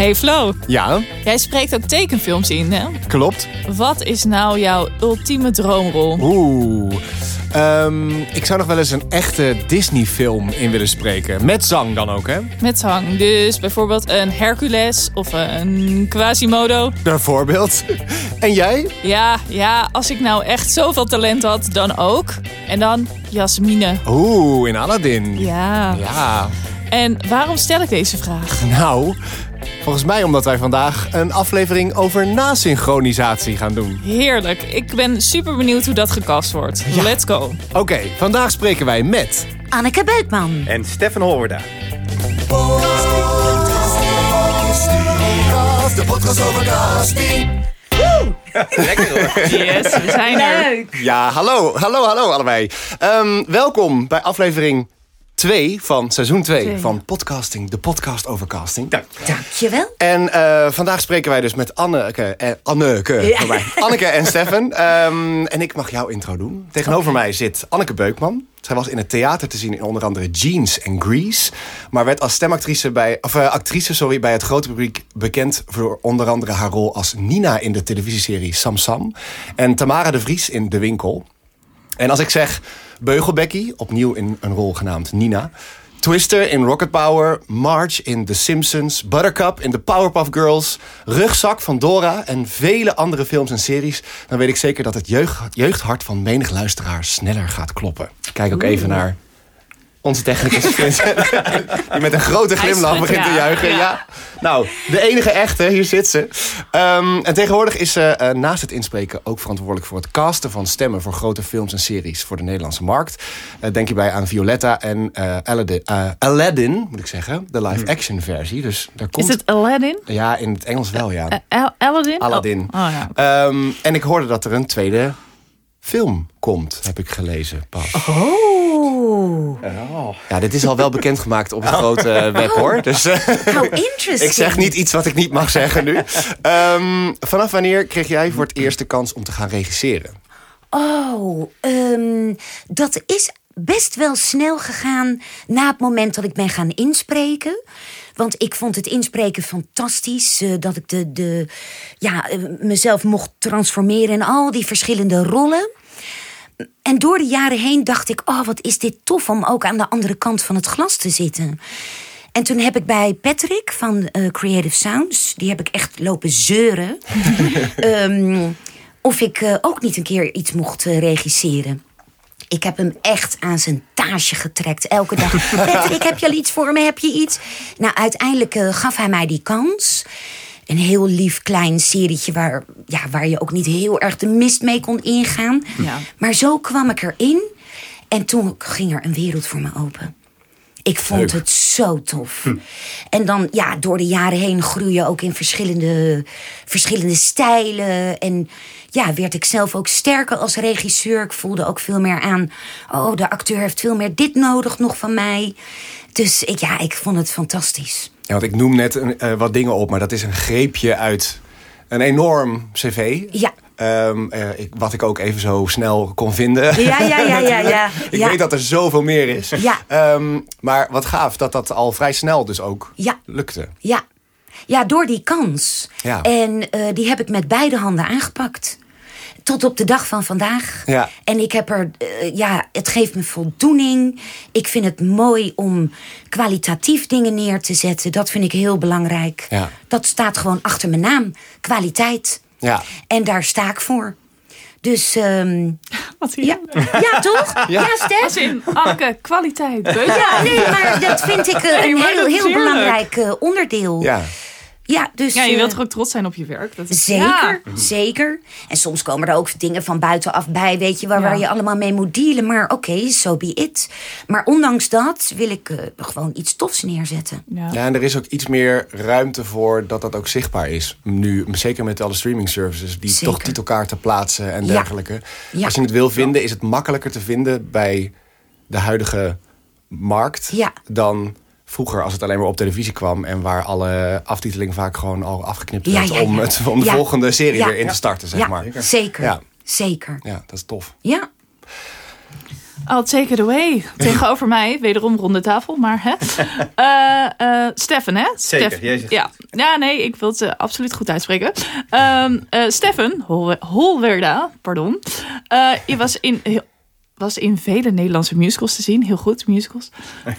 Hey Flo, Ja, jij spreekt ook tekenfilms in, hè? klopt. Wat is nou jouw ultieme droomrol? Oeh. Ehm, ik zou nog wel eens een echte Disney-film in willen spreken. Met zang dan ook, hè? Met zang, dus bijvoorbeeld een Hercules of een Quasimodo. Bijvoorbeeld. En jij? Ja, ja, als ik nou echt zoveel talent had, dan ook. En dan Jasmine. Oeh, in Aladdin. Ja. Ja. En waarom stel ik deze vraag? Nou, volgens mij omdat wij vandaag een aflevering over nasynchronisatie gaan doen. Heerlijk. Ik ben super benieuwd hoe dat gecast wordt. Let's go. Oké, vandaag spreken wij met... Anneke Beukman. En Stefan Hoorda. De podcast over casting. Lekker hoor. Yes, we zijn er. Ja, hallo, hallo, hallo allebei. Ehm, welkom bij aflevering 2 van seizoen 2 Twee. van Podcasting, de podcast over casting. Dankjewel. En eh, vandaag spreken wij dus met Anneke en, Anneke, voor mij. Anneke en Stefan. Ehm, en ik mag jouw intro doen. Tegenover mij zit Anneke Beukman. Zij was in het theater te zien in onder andere Jeans en Grease. Maar werd als stemactrice bij, of, eh, actrice sorry, bij het grote publiek bekend voor onder andere haar rol als Nina in de televisieserie Sam Sam. En Tamara de Vries in De Winkel. En als ik zeg Beugelbekkie, opnieuw in een rol genaamd Nina. Twister in Rocket Power, Marge in The Simpsons, Buttercup in The Powerpuff Girls, Rugzak van Dora en vele andere films en series, dan weet ik zeker dat het jeugd, jeugdhart van menig luisteraar sneller gaat kloppen. Kijk ook even naar onze technicus Vincent, die met een grote glimlach begint te juichen. Ja. Ja. Nou, de enige echte, hier zit ze. Ehm, en tegenwoordig is ze eh, naast het inspreken ook verantwoordelijk voor het casten van stemmen voor grote films en series voor de Nederlandse markt. Eh, denk hierbij aan Violetta en eh, Aladdin, Aladdin, moet ik zeggen, de live-action versie. Dus daar komt. Is het Aladdin? Ja, in het Engels wel, ja. Al- Aladdin? Aladdin. Oh, oh ja. Ehm, en ik hoorde dat er een tweede film komt, heb ik gelezen pas. Oh, Ja, dit is al wel bekendgemaakt op het grote eh, web hoor. Dus eh, how interesting. ik zeg niet iets wat ik niet mag zeggen nu. Ehm, vanaf wanneer kreeg jij voor het eerst de kans om te gaan regisseren? Oh, ehm, dat is best wel snel gegaan na het moment dat ik ben gaan inspreken. Want ik vond het inspreken fantastisch. eh, dat ik de, de, ja, eh, mezelf mocht transformeren in al die verschillende rollen. En door de jaren heen dacht ik, oh wat is dit tof om ook aan de andere kant van het glas te zitten. En toen heb ik bij Patrick van eh, Creative Sounds, die heb ik echt lopen zeuren. Ehm, of ik eh, ook niet een keer iets mocht eh, regisseren. Ik heb hem echt aan zijn taasje getrekt. Elke dag. Patrick, heb je al iets voor me? Heb je iets? Nou, uiteindelijk gaf hij mij die kans. Een heel lief klein serietje waar, ja, waar je ook niet heel erg de mist mee kon ingaan. Ja. Maar zo kwam ik erin. En toen ging er een wereld voor me open. Ik vond Leuk. het zo tof. En dan, ja, door de jaren heen groei je ook in verschillende, verschillende stijlen. En ja, werd ik zelf ook sterker als regisseur. Ik voelde ook veel meer aan, oh, de acteur heeft veel meer dit nodig nog van mij. Dus ik, ja, ik vond het fantastisch. Ja, want ik noem net een, eh, wat dingen op, maar dat is een greepje uit een enorm cv. Ja. Ehm, eh, ik, wat ik ook even zo snel kon vinden. Ja, ja, ja, ja, ja. ik Ja. weet dat er zoveel meer is. Ja. Ehm, maar wat gaaf dat dat al vrij snel dus ook Ja. lukte. Ja, ja door die kans. Ja. En eh, die heb ik met beide handen aangepakt. Tot op de dag van vandaag. Ja. En ik heb er, eh, ja, het geeft me voldoening. Ik vind het mooi om kwalitatief dingen neer te zetten. Dat vind ik heel belangrijk. Ja. Dat staat gewoon achter mijn naam. Kwaliteit. Ja. En daar sta ik voor. Dus, ehm, Wat hier? ja. ja, toch? Ja, Stef? Als in, kwaliteit. Beuk. Ja, nee, maar dat vind ik eh, Nee, een heel, heel belangrijk eh, onderdeel. Ja. Ja, dus, Ja, je eh, wilt toch ook trots zijn op je werk? Dat is, Zeker, Ja. zeker. En soms komen er ook dingen van buitenaf bij, weet je, waar, Ja. waar je allemaal mee moet dealen. Maar oké, so be it. Maar ondanks dat wil ik eh, gewoon iets tofs neerzetten. Ja. Ja, en er is ook iets meer ruimte voor dat dat ook zichtbaar is. Nu, zeker met alle streaming services die Zeker. toch titelkaarten plaatsen en Ja. dergelijke. Ja. Als je het wil vinden, is het makkelijker te vinden bij de huidige markt Ja. dan vroeger als het alleen maar op televisie kwam en waar alle aftiteling vaak gewoon al afgeknipt Ja, ja, om, het, om de Ja. volgende serie Ja. weer in te starten, zeg ja, maar. zeker. Ja. Zeker. Ja, dat is tof. Ja. I'll take it away. Tegenover mij, wederom ronde tafel, maar hè. Eh eh Stefan, hè? Zeker, Stef- zegt ja. ja, nee, ik wil het eh, absoluut goed uitspreken. Ehm eh Stefan Hol- Holwerda, pardon. Eh, je was in, heel- was in vele Nederlandse musicals te zien. Heel goed, musicals.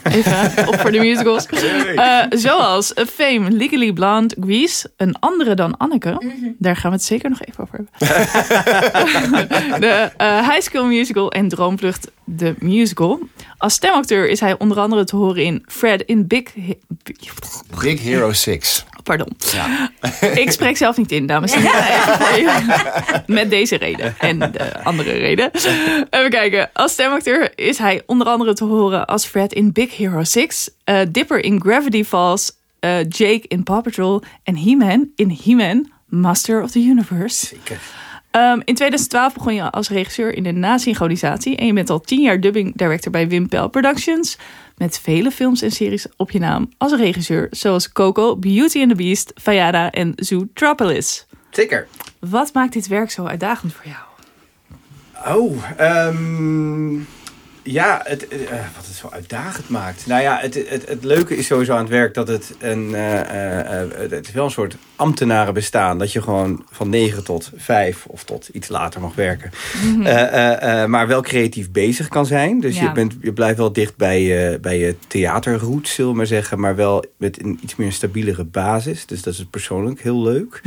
Even op voor de musicals. Eh, zoals Fame, Legally Blonde, Grease. Een andere dan Anneke. Daar gaan we het zeker nog even over hebben. de eh, High School Musical en Droomvlucht, de musical. Als stemacteur is hij onder andere te horen in Fred in Big... Big Hero 6. Pardon. Ik spreek zelf niet in, dames en heren. Met deze reden en de andere reden. Even kijken. Als stemacteur is hij onder andere te horen als Fred in Big Hero 6, eh, Dipper in Gravity Falls, eh, Jake in Paw Patrol en He-Man in He-Man, Master of the Universe. Zeker. Ehm, in 2012 begon je als regisseur in de nasynchronisatie. En je bent al tien jaar dubbing director bij Wimpel Productions. Met vele films en series op je naam als regisseur. Zoals Coco, Beauty and the Beast, Fayada en Zootropolis. Zeker. Wat maakt dit werk zo uitdagend voor jou? Oh, ehm, ja, het, eh, wat het zo uitdagend maakt. Nou ja, het, het, het leuke is sowieso aan het werk dat het een, eh, eh, eh, het is wel een soort ambtenarenbestaan. Dat je gewoon van 9 tot 5 of tot iets later mag werken. Eh, eh, eh, maar wel creatief bezig kan zijn. Dus Ja. je, bent, je blijft wel dicht bij je, bij je theaterroute, zullen we maar zeggen. Maar wel met een iets meer stabielere basis. Dus dat is persoonlijk heel leuk.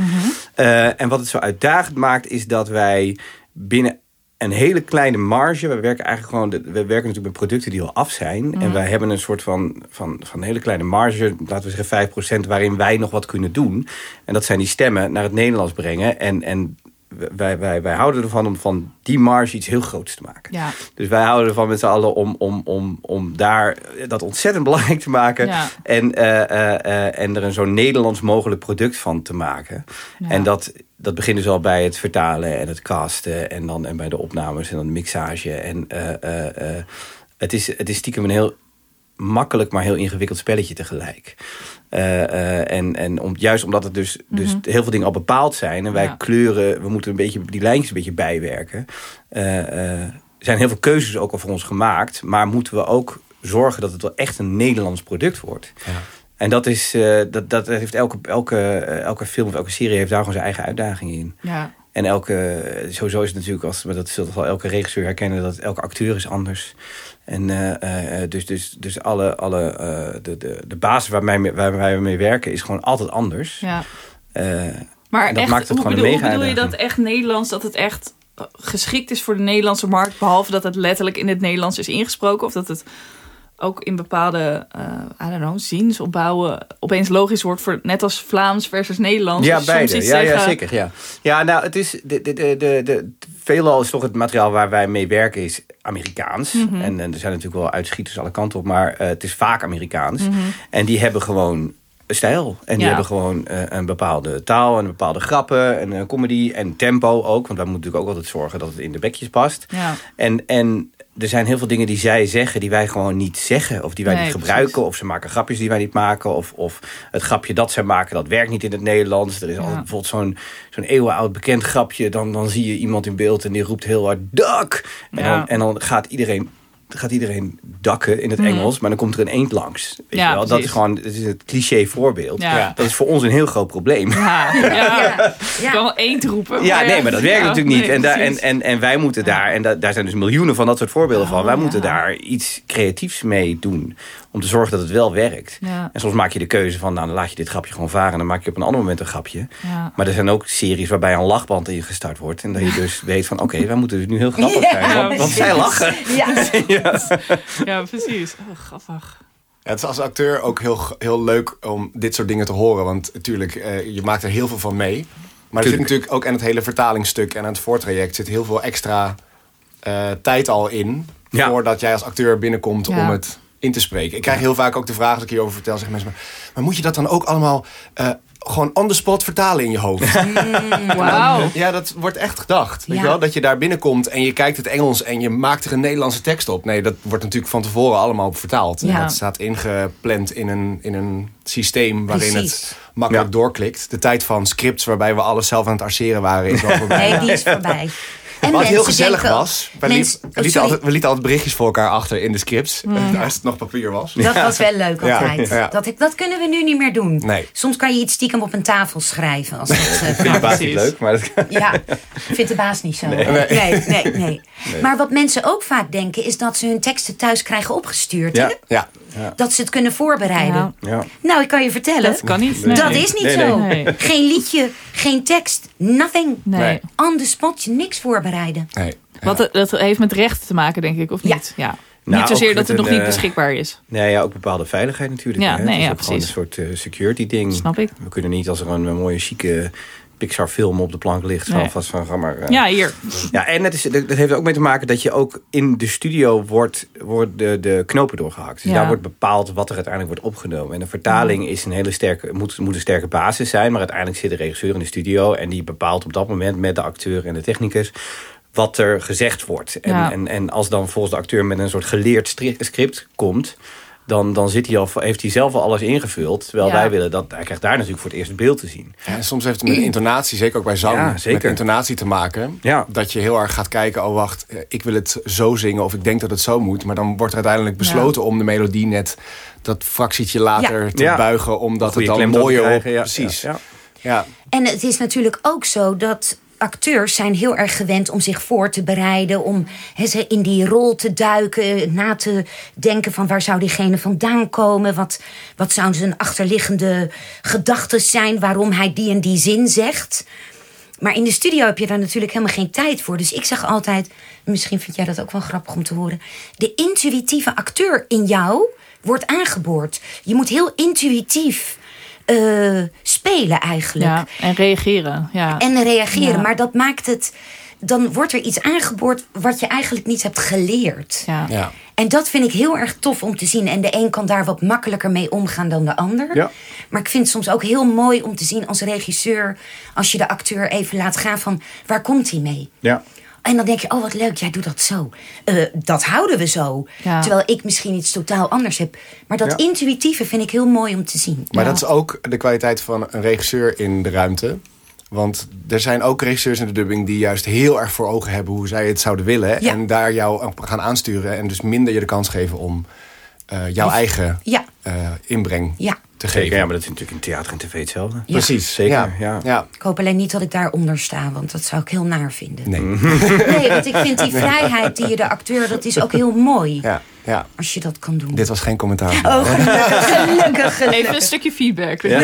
Eh, en wat het zo uitdagend maakt, is dat wij binnen een hele kleine marge. We werken eigenlijk gewoon. de- We werken natuurlijk met producten die al af zijn. En wij hebben een soort van, van, van hele kleine marge, laten we zeggen 5%, waarin wij nog wat kunnen doen. En dat zijn die stemmen naar het Nederlands brengen. En, en wij, wij, wij houden ervan om van die marge iets heel groots te maken. Ja. Dus wij houden ervan met z'n allen om, om, om, om daar dat ontzettend belangrijk te maken. Ja. En, eh, eh, eh, en er een zo Nederlands mogelijk product van te maken. Ja. En dat, dat begint dus al bij het vertalen en het casten. En dan en bij de opnames en dan de mixage. En eh, eh, eh, het, is, het is stiekem een heel makkelijk, maar heel ingewikkeld spelletje tegelijk. Eh, eh, en en om, juist omdat het dus, dus heel veel dingen al bepaald zijn. En wij Ja. kleuren, we moeten een beetje die lijntjes een beetje bijwerken. Eh, eh, er zijn heel veel keuzes ook al voor ons gemaakt. Maar moeten we ook zorgen dat het wel echt een Nederlands product wordt. En dat, is, eh, dat, dat heeft elke, elke, eh, elke film of elke serie heeft daar gewoon zijn eigen uitdaging in. Ja. En elke, sowieso is het natuurlijk, als, maar dat zult wel elke regisseur herkennen, dat elke acteur is anders. En eh, eh, dus, dus, dus alle, alle eh, de, de, de basis waar wij, mee, waar wij mee werken is gewoon altijd anders. ja. Eh, Maar dat echt, maakt het hoe, gewoon een bedoel, hoe mega bedoel je dat echt Nederlands? Dat het echt eh, geschikt is voor de Nederlandse markt? Behalve dat het letterlijk in het Nederlands is ingesproken? Of dat het ook in bepaalde, eh I don't know, zinsopbouwen opeens logisch wordt voor net als Vlaams versus Nederlands? Ja, Dus soms beide. iets Ja, ja, zeggen- zeker. Ja. ja, nou, het is. De, de, de, de, de, veelal is toch het materiaal waar wij mee werken is Amerikaans. Mhm. en, en er zijn natuurlijk wel uitschieters alle kanten op, maar eh, het is vaak Amerikaans. En die hebben gewoon stijl. En die Ja. hebben gewoon eh, een bepaalde taal en bepaalde grappen en comedy en tempo ook. Want wij moeten natuurlijk ook altijd zorgen dat het in de bekjes past. Ja. En, en er zijn heel veel dingen die zij zeggen die wij gewoon niet zeggen. Of die wij Nee, niet gebruiken. precies. Of ze maken grapjes die wij niet maken. Of, of het grapje dat zij maken, dat werkt niet in het Nederlands. Er is al bijvoorbeeld zo'n zo'n eeuwenoud bekend grapje. Dan, dan zie je iemand in beeld en die roept heel hard dak. En, Ja. dan, en dan gaat iedereen... Gaat iedereen dakken in het Engels, maar dan komt er een eend langs. Weet. Ja, je wel? Dat is gewoon dat is het cliché voorbeeld. Ja. Dat is voor ons een heel groot probleem. Ja, ja. Ja, wel één roepen. Ja, nee, maar dat werkt Ja, natuurlijk niet. nee, en, daar, en, en, en wij moeten daar, en da- daar zijn dus miljoenen van dat soort voorbeelden van. Oh, Wij ja. moeten daar iets creatiefs mee doen. Om te zorgen dat het wel werkt. Ja. En soms maak je de keuze van, nou dan laat je dit grapje gewoon varen. En dan maak je op een ander moment een grapje. Ja. Maar er zijn ook series waarbij een lachband in gestart wordt. En dat je dus weet van, oké, wij moeten dus nu heel grappig zijn. Want, want zij lachen. Ja. Ja, precies. Oh, grappig. Ja, het is als acteur ook heel, heel leuk om dit soort dingen te horen. Want natuurlijk, eh, je maakt er heel veel van mee. Maar er zit Tuurlijk. natuurlijk ook aan het hele vertalingsstuk en aan het voortraject... zit heel veel extra eh, tijd al in... Ja. voordat jij als acteur binnenkomt Ja. om het in te spreken. Ik krijg heel vaak ook de vraag, als ik hierover vertel... zeggen mensen, maar, maar moet je dat dan ook allemaal... eh, gewoon on the spot vertalen in je hoofd. Wauw. Ja, dat wordt echt gedacht. Weet Ja. je wel? Dat je daar binnenkomt en je kijkt het Engels en je maakt er een Nederlandse tekst op. Nee, dat wordt natuurlijk van tevoren allemaal vertaald. Ja. Het staat ingepland in een, in een systeem waarin Precies. het makkelijk Ja. doorklikt. De tijd van scripts waarbij we alles zelf aan het arceren waren is al voorbij. Nee, die is voorbij. Wat heel gezellig denken- was, we, Mens- liet- oh, we lieten altijd, we lieten altijd berichtjes voor elkaar achter in de scripts. Als het nog papier was. Dat was wel leuk Ja, altijd. ja. Dat, dat kunnen we nu niet meer doen. Nee. Soms kan je iets stiekem op een tafel schrijven. Als dat, eh, Vind de baas niet leuk, maar dat Ja, vindt de baas niet zo. Nee. Nee, nee, Maar wat mensen ook vaak denken... is dat ze hun teksten thuis krijgen opgestuurd. Ja. Hè? Ja, Dat ze het kunnen voorbereiden. Ja. Ja. Nou, ik kan je vertellen... Dat kan niet. Nee. Dat is niet Nee, zo. nee. Nee. Geen liedje, geen tekst, nothing. Nee. On the spot, je niks voorbereiden. nee. Wat, dat heeft met recht te maken, denk ik, of niet? Ja. Nou, niet zozeer ook dat het nog niet eh, beschikbaar is. Nee, ja, ook bepaalde veiligheid natuurlijk. Ja, hè. nee, ja, ook gewoon een precies. soort eh, security ding. Snap ik. We kunnen niet als er een, een mooie chique Pixar film op de plank ligt. Van, vast van, ga maar... eh. Ja, hier. Ja, en het is, dat dat heeft ook mee te maken dat je ook in de studio wordt, wordt de, de knopen doorgehakt. Dus Ja. daar wordt bepaald wat er uiteindelijk wordt opgenomen. En een vertaling is een hele sterke, moet, moet een sterke basis zijn. Maar uiteindelijk zit de regisseur in de studio. En die bepaalt op dat moment met de acteur en de technicus wat er gezegd wordt. En, Ja. en, en als dan volgens de acteur met een soort geleerd script komt... Dan, dan zit hij al, heeft hij zelf al alles ingevuld. Terwijl Ja. wij willen dat... Hij krijgt daar natuurlijk voor het eerst het beeld te zien. Ja, en soms heeft het met intonatie, zeker ook bij zang, Ja, zeker. met intonatie te maken. Ja. Dat je heel erg gaat kijken, oh wacht, eh, ik wil het zo zingen of ik denk dat het zo moet. Maar dan wordt er uiteindelijk besloten om de melodie net dat fractietje later Ja. te Ja. buigen. Omdat Goeie het dan mooier op... ja, Precies. ja, Ja. ja. En het is natuurlijk ook zo dat acteurs zijn heel erg gewend om zich voor te bereiden, om hè, ze in die rol te duiken, na te denken van waar zou diegene vandaan komen, wat, wat zouden zijn achterliggende gedachten zijn, waarom hij die en die zin zegt. Maar in de studio heb je daar natuurlijk helemaal geen tijd voor. Dus ik zeg altijd, misschien vind jij dat ook wel grappig om te horen. De intuïtieve acteur in jou wordt aangeboord. Je moet heel intuïtief eh, spelen eigenlijk. Ja, en reageren. Ja. En reageren. Ja. Maar dat maakt het. Dan wordt er iets aangeboord wat je eigenlijk niet hebt geleerd. ja. Ja. En dat vind ik heel erg tof om te zien. En de een kan daar wat makkelijker mee omgaan dan de ander. Ja. Maar ik vind het soms ook heel mooi om te zien als regisseur... als je de acteur even laat gaan van waar komt hij mee? ja. En dan denk je, oh wat leuk, jij doet dat zo. Eh, dat houden we zo. Ja. Terwijl ik misschien iets totaal anders heb. Maar dat Ja. intuïtieve vind ik heel mooi om te zien. Maar Ja. dat is ook de kwaliteit van een regisseur in de ruimte. Want er zijn ook regisseurs in de dubbing die juist heel erg voor ogen hebben hoe zij het zouden willen. Ja. En daar jou op gaan aansturen. En dus minder je de kans geven om eh, jouw eigen eh, inbreng ja. Te geven. Zeker, ja, maar dat is natuurlijk in theater en tv hetzelfde. Precies, Zeker, Ja. ja. ja. Ik hoop alleen niet dat ik daaronder sta, want dat zou ik heel naar vinden. Nee. Nee, want ik vind die vrijheid die je de acteur, dat is ook heel mooi. Ja, ja. Als je dat kan doen. Dit was geen commentaar. Oh, gelukkig, gelukkig, gelukkig. Even een stukje feedback. Ja,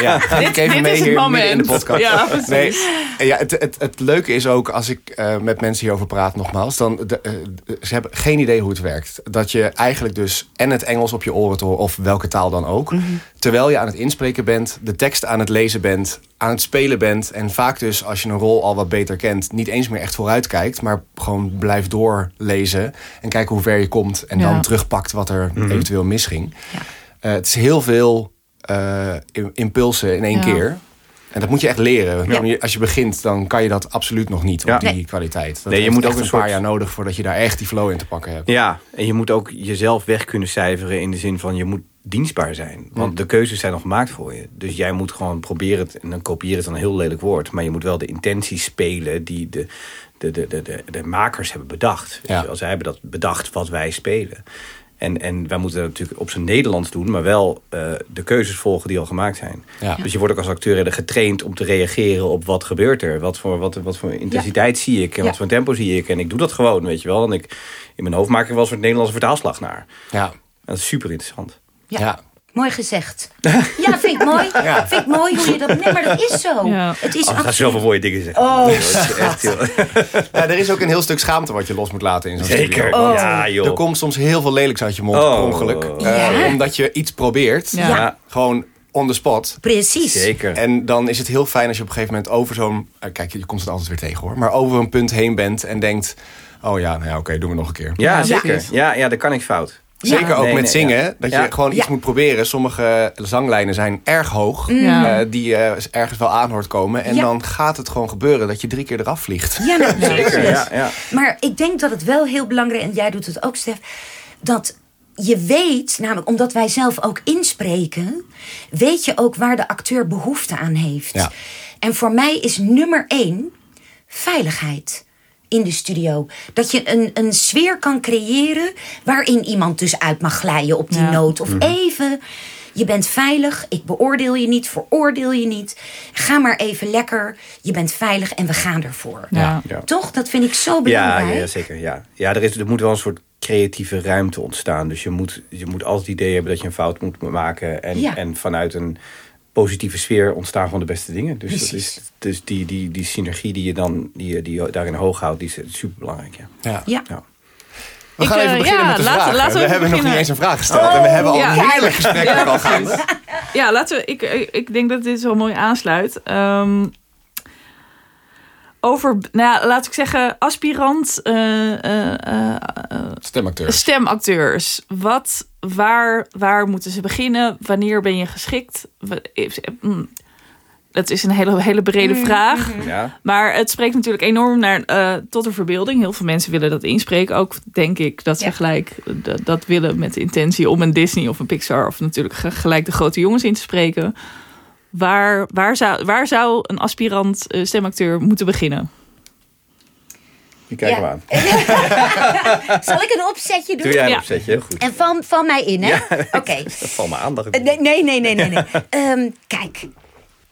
ja. Ik even dit mee is het moment. in de podcast. Ja, precies. Nee, ja, het, het, het leuke is ook, als ik eh, met mensen hierover praat nogmaals... dan de, eh, ze hebben geen idee hoe het werkt. Dat je eigenlijk dus en het Engels op je oren te horen... of welke taal dan ook... terwijl je aan het inspreken bent, de tekst aan het lezen bent... aan het spelen bent en vaak dus als je een rol al wat beter kent... niet eens meer echt vooruit kijkt, maar gewoon blijft doorlezen... en kijken hoe ver je komt en Ja. dan terugpakt wat er eventueel misging. Eh, het is heel veel eh, im- impulsen in één Ja. keer. En dat moet je echt leren. Als je begint, dan kan je dat absoluut nog niet op Ja. die Nee. kwaliteit. Dat Nee, je moet ook een paar jaar nodig voordat je daar echt die flow in te pakken hebt. Ja, en je moet ook jezelf weg kunnen cijferen in de zin van je moet dienstbaar zijn. Want de keuzes zijn al gemaakt voor je. Dus jij moet gewoon proberen het, en dan kopieer het dan een heel lelijk woord, maar je moet wel de intenties spelen die de, de, de, de, de, de makers hebben bedacht. Ja. Dus zij hebben dat bedacht wat wij spelen. En, en wij moeten dat natuurlijk op zijn Nederlands doen, maar wel eh, de keuzes volgen die al gemaakt zijn. Ja. Dus je wordt ook als acteur getraind om te reageren op wat gebeurt er. Wat voor, wat, wat voor intensiteit zie ik en Ja. wat voor tempo zie ik. En ik doe dat gewoon, weet je wel. En ik, in mijn hoofd maak ik wel een soort Nederlandse vertaalslag naar. Ja, Dat is super interessant. Ja. ja. Mooi gezegd. Ja, vind ik mooi. Vind ik mooi hoe je dat... Nee, maar dat is zo. Ja. Het is Oh, ik ga absoluut- zoveel mooie dingen zeggen. Oh, dat is echt heel... Ja, er is ook een heel stuk schaamte wat je los moet laten in zo'n Zeker. studio. Ja, joh. Er komt soms heel veel lelijks uit je mond Oh. per ongeluk. Eh. Omdat je iets probeert. Ja. Ja, Gewoon on the spot. Precies. zeker. En dan is het heel fijn als je op een gegeven moment over zo'n... eh, kijk, je komt het altijd weer tegen hoor. Maar over een punt heen bent en denkt... Oh ja, nou ja, oké, doen we nog een keer. ja, Ja, zeker. Ja, ja, dat kan ik fout. Zeker Ja. ook Nee, met nee, zingen. ja. Dat Ja. je gewoon iets Ja. moet proberen. Sommige zanglijnen zijn erg hoog. Ja. eh, die je ergens wel aan hoort komen. En Ja. dan gaat het gewoon gebeuren dat je drie keer eraf vliegt. Ja, natuurlijk. Zeker, ja, ja. Maar ik denk dat het wel heel belangrijk en jij doet het ook, Stef, dat je weet, namelijk omdat wij zelf ook inspreken, weet je ook waar de acteur behoefte aan heeft. Ja. En voor mij is nummer één veiligheid. In de studio. Dat je een, een sfeer kan creëren waarin iemand dus uit mag glijden op die Ja. noot. Of even, je bent veilig, ik beoordeel je niet, veroordeel je niet. Ga maar even lekker, je bent veilig en we gaan ervoor. Ja. Ja. Toch? Dat vind ik zo Ja, belangrijk. ja, zeker. Ja, ja er, is, er moet wel een soort creatieve ruimte ontstaan. Dus je moet, je moet altijd het idee hebben dat je een fout moet maken. En, Ja. en vanuit een positieve sfeer ontstaan gewoon de beste dingen. Dus, dat is, dus die, die, die synergie die je dan die, je- die je daarin hoog houdt, die is super belangrijk. Ja. Ja. Ja. Ja. We Ik, gaan even eh, beginnen ja, met de laten- vragen. laten we we hebben nog niet eens een vraag gesteld. en we hebben al ja. een heerlijk gesprek Ja, al gehad. Ja, laten we. Ik, ik, ik denk dat dit zo mooi aansluit. Ehm, over, nou ja, laat ik zeggen, aspirant eh, eh, eh, Stemacteurs. stemacteurs. Wat, waar, waar moeten ze beginnen? Wanneer ben je geschikt? Mm, Dat is een hele, hele brede vraag. Ja. Maar het spreekt natuurlijk enorm naar, eh, tot de verbeelding. Heel veel mensen willen dat inspreken. Ook denk ik dat ze Ja. gelijk dat, dat willen met de intentie om een Disney of een Pixar of natuurlijk ge- gelijk de grote jongens in te spreken. Waar, waar, zou, waar zou een aspirant eh, stemacteur moeten beginnen? Je kijkt Ja. hem aan. Zal ik een opzetje doen? Doe jij een Ja. opzetje, heel goed. En val, val mij in, hè? Oké. Val me aan. dacht ik. Eh, Nee, nee, nee, nee, nee. nee. Ehm, kijk,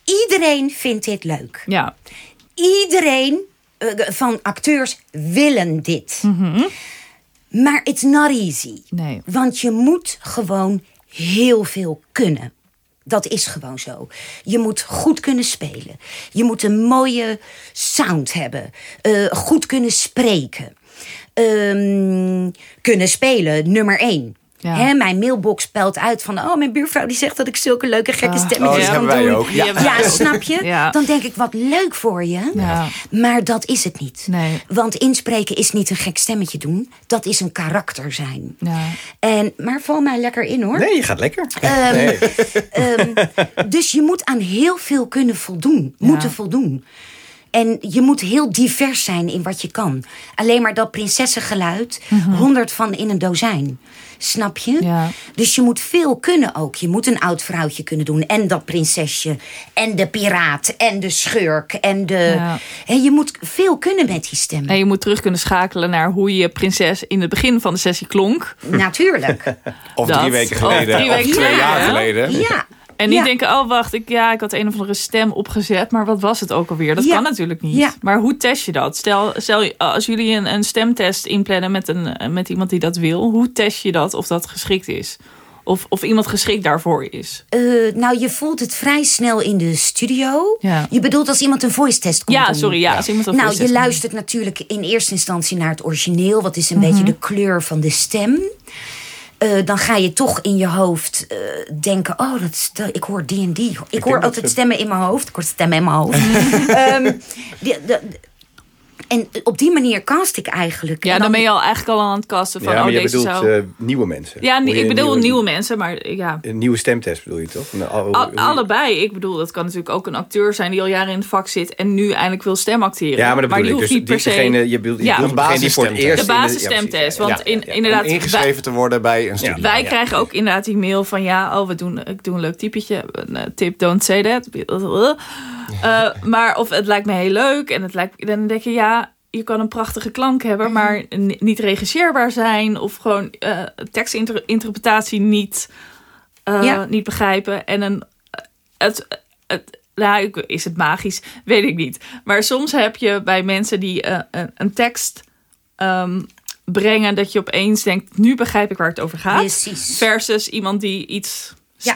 iedereen vindt dit leuk. Ja, Iedereen eh, van acteurs willen dit. Maar it's not easy. nee. Want je moet gewoon heel veel kunnen. Dat is gewoon zo. Je moet goed kunnen spelen. Je moet een mooie sound hebben. Eh, goed kunnen spreken. Ehm, kunnen spelen, nummer één. Ja. Hè, mijn mailbox pelt uit van... oh, mijn buurvrouw die zegt dat ik zulke leuke gekke Ah. stemmetjes Oh, kan wij doen. ook. Ja. Ja, snap je? Ja. Dan denk ik, wat leuk voor je. Ja. Maar dat is het niet. Nee. Want inspreken is niet een gek stemmetje doen. Dat is een karakter zijn. Ja. En, maar val mij lekker in hoor. Nee, je gaat lekker. Ehm, ehm, dus je moet aan heel veel kunnen voldoen. Moeten voldoen. En je moet heel divers zijn in wat je kan. Alleen maar dat prinsessengeluid, honderd van in een dozijn. Snap je? Ja. Dus je moet veel kunnen ook. Je moet een oud vrouwtje kunnen doen. En dat prinsesje. En de piraat. En de schurk. En de... Ja. En je moet veel kunnen met die stem. En je moet terug kunnen schakelen naar hoe je prinses in het begin van de sessie klonk. Natuurlijk. Of Dat. drie weken Of geleden. drie Of weken twee geleden, jaar geleden. Ja. En niet Ja. denken, oh wacht, ik, ja, ik had een of andere stem opgezet, maar wat was het ook alweer? Dat Ja. kan natuurlijk niet. Ja. Maar hoe test je dat? Stel, stel als jullie een, een stemtest inplannen met, een, met iemand die dat wil, hoe test je dat of dat geschikt is? Of, of iemand geschikt daarvoor is? Eh, nou, je voelt het vrij snel in de studio. Ja. Je bedoelt als iemand een voice test komt Ja, doen. sorry, ja, als iemand een Nou, voice je test luistert natuurlijk in eerste instantie naar het origineel. Wat is een Mhm. beetje de kleur van de stem? Eh, dan ga je toch in je hoofd eh, denken: Oh, dat ik hoor die en die. Ik, hoor altijd ze- stemmen in mijn hoofd. Ik hoor stemmen in mijn hoofd. Ehm, die- de- en op die manier cast ik eigenlijk. Ja, dan ben je al eigenlijk al aan het casten van, ja, maar oh, je deze bedoelt zou... eh, nieuwe mensen. ja, ik een bedoel nieuwe, mensen, maar ja, Een nieuwe stemtest bedoel je toch? Een- al- hoe- Al- hoe- allebei. Ik bedoel, dat kan natuurlijk ook een acteur zijn die al jaren in het vak zit en nu eindelijk wil stemacteren. Ja, maar dat bedoel die ik. hoeft Dus niet per se. je bedoelt, je Ja. bedoelt De die voor het basisstemtest. eerst... de basisstemtest. Want Ja, in, inderdaad, Om ingeschreven te worden bij een studie. wij ja, krijgen ook inderdaad die mail van ja, oh, we doen, ik doe een leuk typetje. Een eh, tip, don't say that. Eh, maar of het lijkt me heel leuk en het lijkt, dan denk je ja, je kan een prachtige klank hebben, maar ni- niet regisseerbaar zijn of gewoon eh tekstinterpretatie niet, eh, Ja. niet begrijpen en een het, het nou, is het magisch? Weet ik niet. Maar soms heb je bij mensen die eh, een, een tekst ehm, brengen, dat je opeens denkt: nu begrijp ik waar het over gaat. Precies. Versus iemand die iets Ja.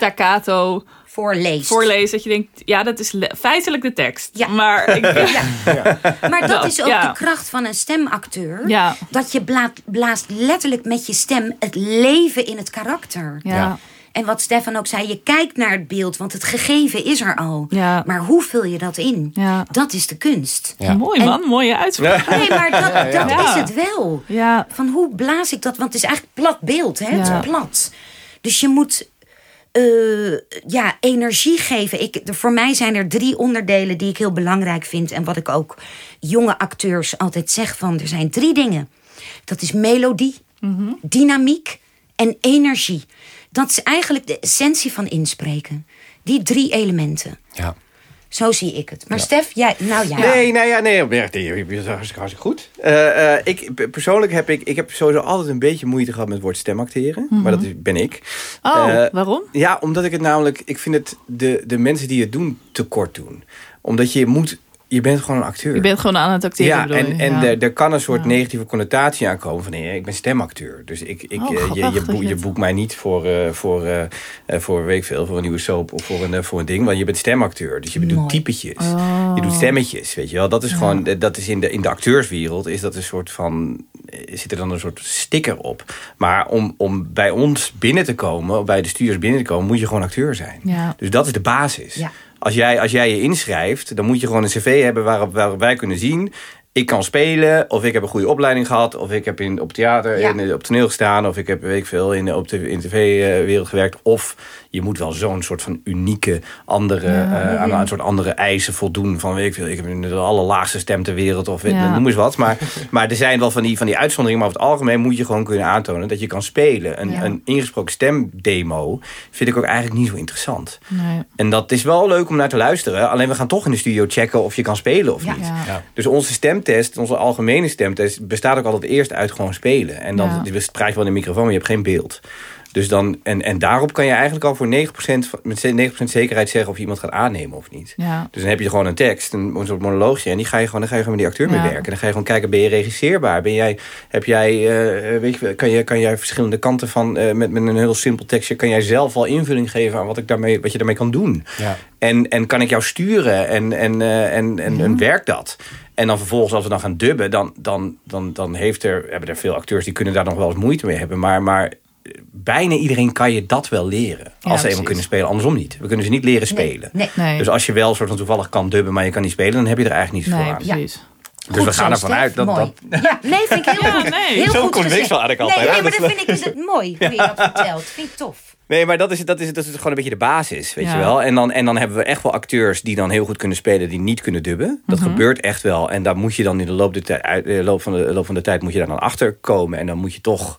Voorleest. voorleest. Dat je denkt: ja, dat is feitelijk de tekst. Ja. Maar ik, Ja. Maar dat is ook ja. de kracht van een stemacteur. Ja. Dat je blaast, blaast letterlijk met je stem het leven in het karakter. ja. Ja. En wat Stefan ook zei, je kijkt naar het beeld, want het gegeven is er al. Ja. Maar hoe vul je dat in? Ja. Dat is de kunst. Ja. Mooi man, mooie uitspraak. Nee, maar dat, dat Ja. is het wel. Ja. Van hoe blaas ik dat? Want het is eigenlijk plat beeld, hè? Het Ja. is plat. Dus je moet eh, ja, energie geven. Ik, voor mij zijn er drie onderdelen die ik heel belangrijk vind. En wat ik ook jonge acteurs altijd zeg van... er zijn drie dingen. Dat is melodie, dynamiek en energie. Dat is eigenlijk de essentie van inspreken. Die drie elementen. Ja. Zo zie ik het. Maar Stef, jij, nou ja. Nee, nou ja, nee, bent hartstikke, goed. Eh, eh, ik, persoonlijk heb ik, ik heb sowieso altijd een beetje moeite gehad met het woord stemacteren. Maar dat is, ben ik. Oh, Eh, waarom? Ja, omdat ik het namelijk, ik vind het de, de mensen die het doen te kort doen. Omdat je moet, je bent gewoon een acteur. Je bent gewoon aan het acteren, ja, en, je? en Ja. er, er kan een soort Ja. negatieve connotatie aankomen van nee, ik ben stemacteur. Dus ik, ik, Oh, eh, je, je, boek, je boekt mij niet voor, eh, voor, eh, voor, weet ik veel, voor een nieuwe soap of voor een, voor een ding. Want je bent stemacteur. Dus je doet typetjes. Oh. Je doet stemmetjes, weet je wel. Dat is gewoon, dat is in de, in de acteurswereld is dat een soort van, zit er dan een soort sticker op. Maar om, om bij ons binnen te komen, bij de studios binnen te komen, moet je gewoon acteur zijn. Ja. Dus dat is de basis. Ja. Als, jij, als jij je inschrijft, dan moet je gewoon een cv hebben waarop, waarop wij kunnen zien... ik kan spelen, of ik heb een goede opleiding gehad... of ik heb in, op theater, Ja. in, op toneel gestaan... of ik heb, weet ik veel, in, de- op de in de tv-wereld gewerkt. Of je moet wel zo'n soort van unieke, andere, eh, aan een soort andere eisen voldoen... van, weet ik veel, ik heb de allerlaagste stem ter wereld... of weet- Ja. noem eens wat. Maar, maar er zijn wel van die, van die uitzonderingen... maar over het algemeen moet je gewoon kunnen aantonen... dat je kan spelen. Een, Ja. een ingesproken stemdemo vind ik ook eigenlijk niet zo interessant. Nee. En dat is wel leuk om naar te luisteren. Alleen we gaan toch in de studio checken of je kan spelen of Ja. niet. Ja. Dus onze stemtest, onze algemene stemtest, bestaat ook altijd eerst uit gewoon spelen. En dan Ja. praat je wel in de microfoon, maar je hebt geen beeld. Dus dan, en, en daarop kan je eigenlijk al voor 9%, van- met 9% zekerheid zeggen of je iemand gaat aannemen of niet. Ja. Dus dan heb je gewoon een tekst, een, een soort monoloogje. En die ga je gewoon, dan ga je gewoon met die acteur Ja. mee werken. En dan ga je gewoon kijken, ben je regisseerbaar? Ben jij, heb jij, eh, weet je, kan, je, kan jij verschillende kanten van, eh, met, met een heel simpel tekstje, kan jij zelf al invulling geven aan wat, ik daarmee, wat je daarmee kan doen? Ja. En, en kan ik jou sturen en, en, eh, en, en, en werkt dat? En dan vervolgens, als we dan gaan dubben, dan, dan, dan, dan heeft er, hebben er veel acteurs die kunnen daar nog wel eens moeite mee hebben. Maar, maar bijna iedereen kan je dat wel leren. Als ze eenmaal precies. kunnen spelen. Andersom niet. We kunnen ze niet leren spelen. Nee. Nee. Dus als je wel soort van toevallig kan dubben, maar je kan niet spelen, dan heb je er eigenlijk niets Nee, voor aan. precies. Dus we gaan zo, ervan uit dat dat. Ja, nee, vind ik heel Ja, goed. nee. Heel Zo'n goed had ik altijd, Nee, maar Dat vind ik dus mooi hoe je dat vertelt. Vind ik tof. Nee, maar dat is, dat, is, dat is gewoon een beetje de basis, weet Ja. je wel. En dan, en dan hebben we echt wel acteurs die dan heel goed kunnen spelen... die niet kunnen dubben. Dat Mhm. gebeurt echt wel. En daar moet je dan in de loop, de de loop, van, de, loop van de tijd moet je daar dan achter komen. En dan moet je toch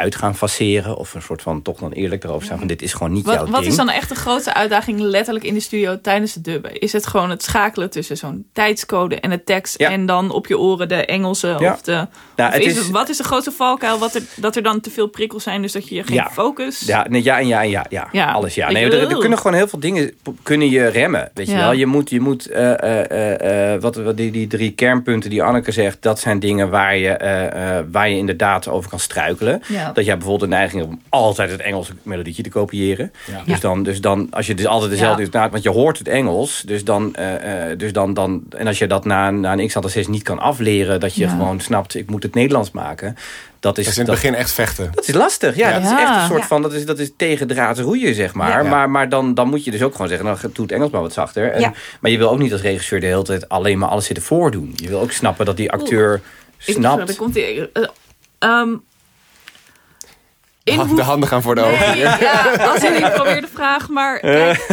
uit gaan faceren. Of een soort van toch dan eerlijk erover zijn van dit is gewoon niet jouw Wat, wat ding. is dan echt de grootste uitdaging letterlijk in de studio tijdens het dubben? Is het gewoon het schakelen tussen zo'n tijdscode en de tekst Ja. en dan op je oren de Engelse Ja. of de... Nou, of het is wat is de grootste valkuil? Wat er, dat er dan te veel prikkels zijn, dus dat je geen Ja. focus... Ja, nee, ja en ja en ja, ja. Ja. Alles ja. Nee, je er, er kunnen gewoon heel veel dingen kunnen je remmen. Weet je wel? Je moet, je moet eh, eh, eh, wat, wat die, die drie kernpunten die Anneke zegt, dat zijn dingen waar je, waar je inderdaad over kan struikelen. Ja. Dat jij bijvoorbeeld een neiging hebt om altijd het Engelse melodietje te kopiëren. Ja. Dus, dan, dus dan, als je dus altijd dezelfde Ja. want je hoort het Engels, dus dan, eh, eh, dus dan, dan en als je dat na, na een x aantal sessies niet kan afleren, dat je Ja. gewoon snapt, ik moet het Nederlands maken. Dat is, Dat is in het dat, begin echt vechten. dat is lastig. Ja, Ja. dat is echt een soort Ja. van, dat is, dat is tegendraads roeien, zeg maar. Ja. Maar, maar dan, dan moet je dus ook gewoon zeggen, nou, doe het Engels maar wat zachter. En, Ja. Maar je wil ook niet als regisseur de hele tijd alleen maar alles zitten voordoen. Je wil ook snappen dat die acteur Ik- snapt. Er komt die, in hoe- De handen gaan voor de ogen. Ja, als in, ik probeer de vraag, maar kijk,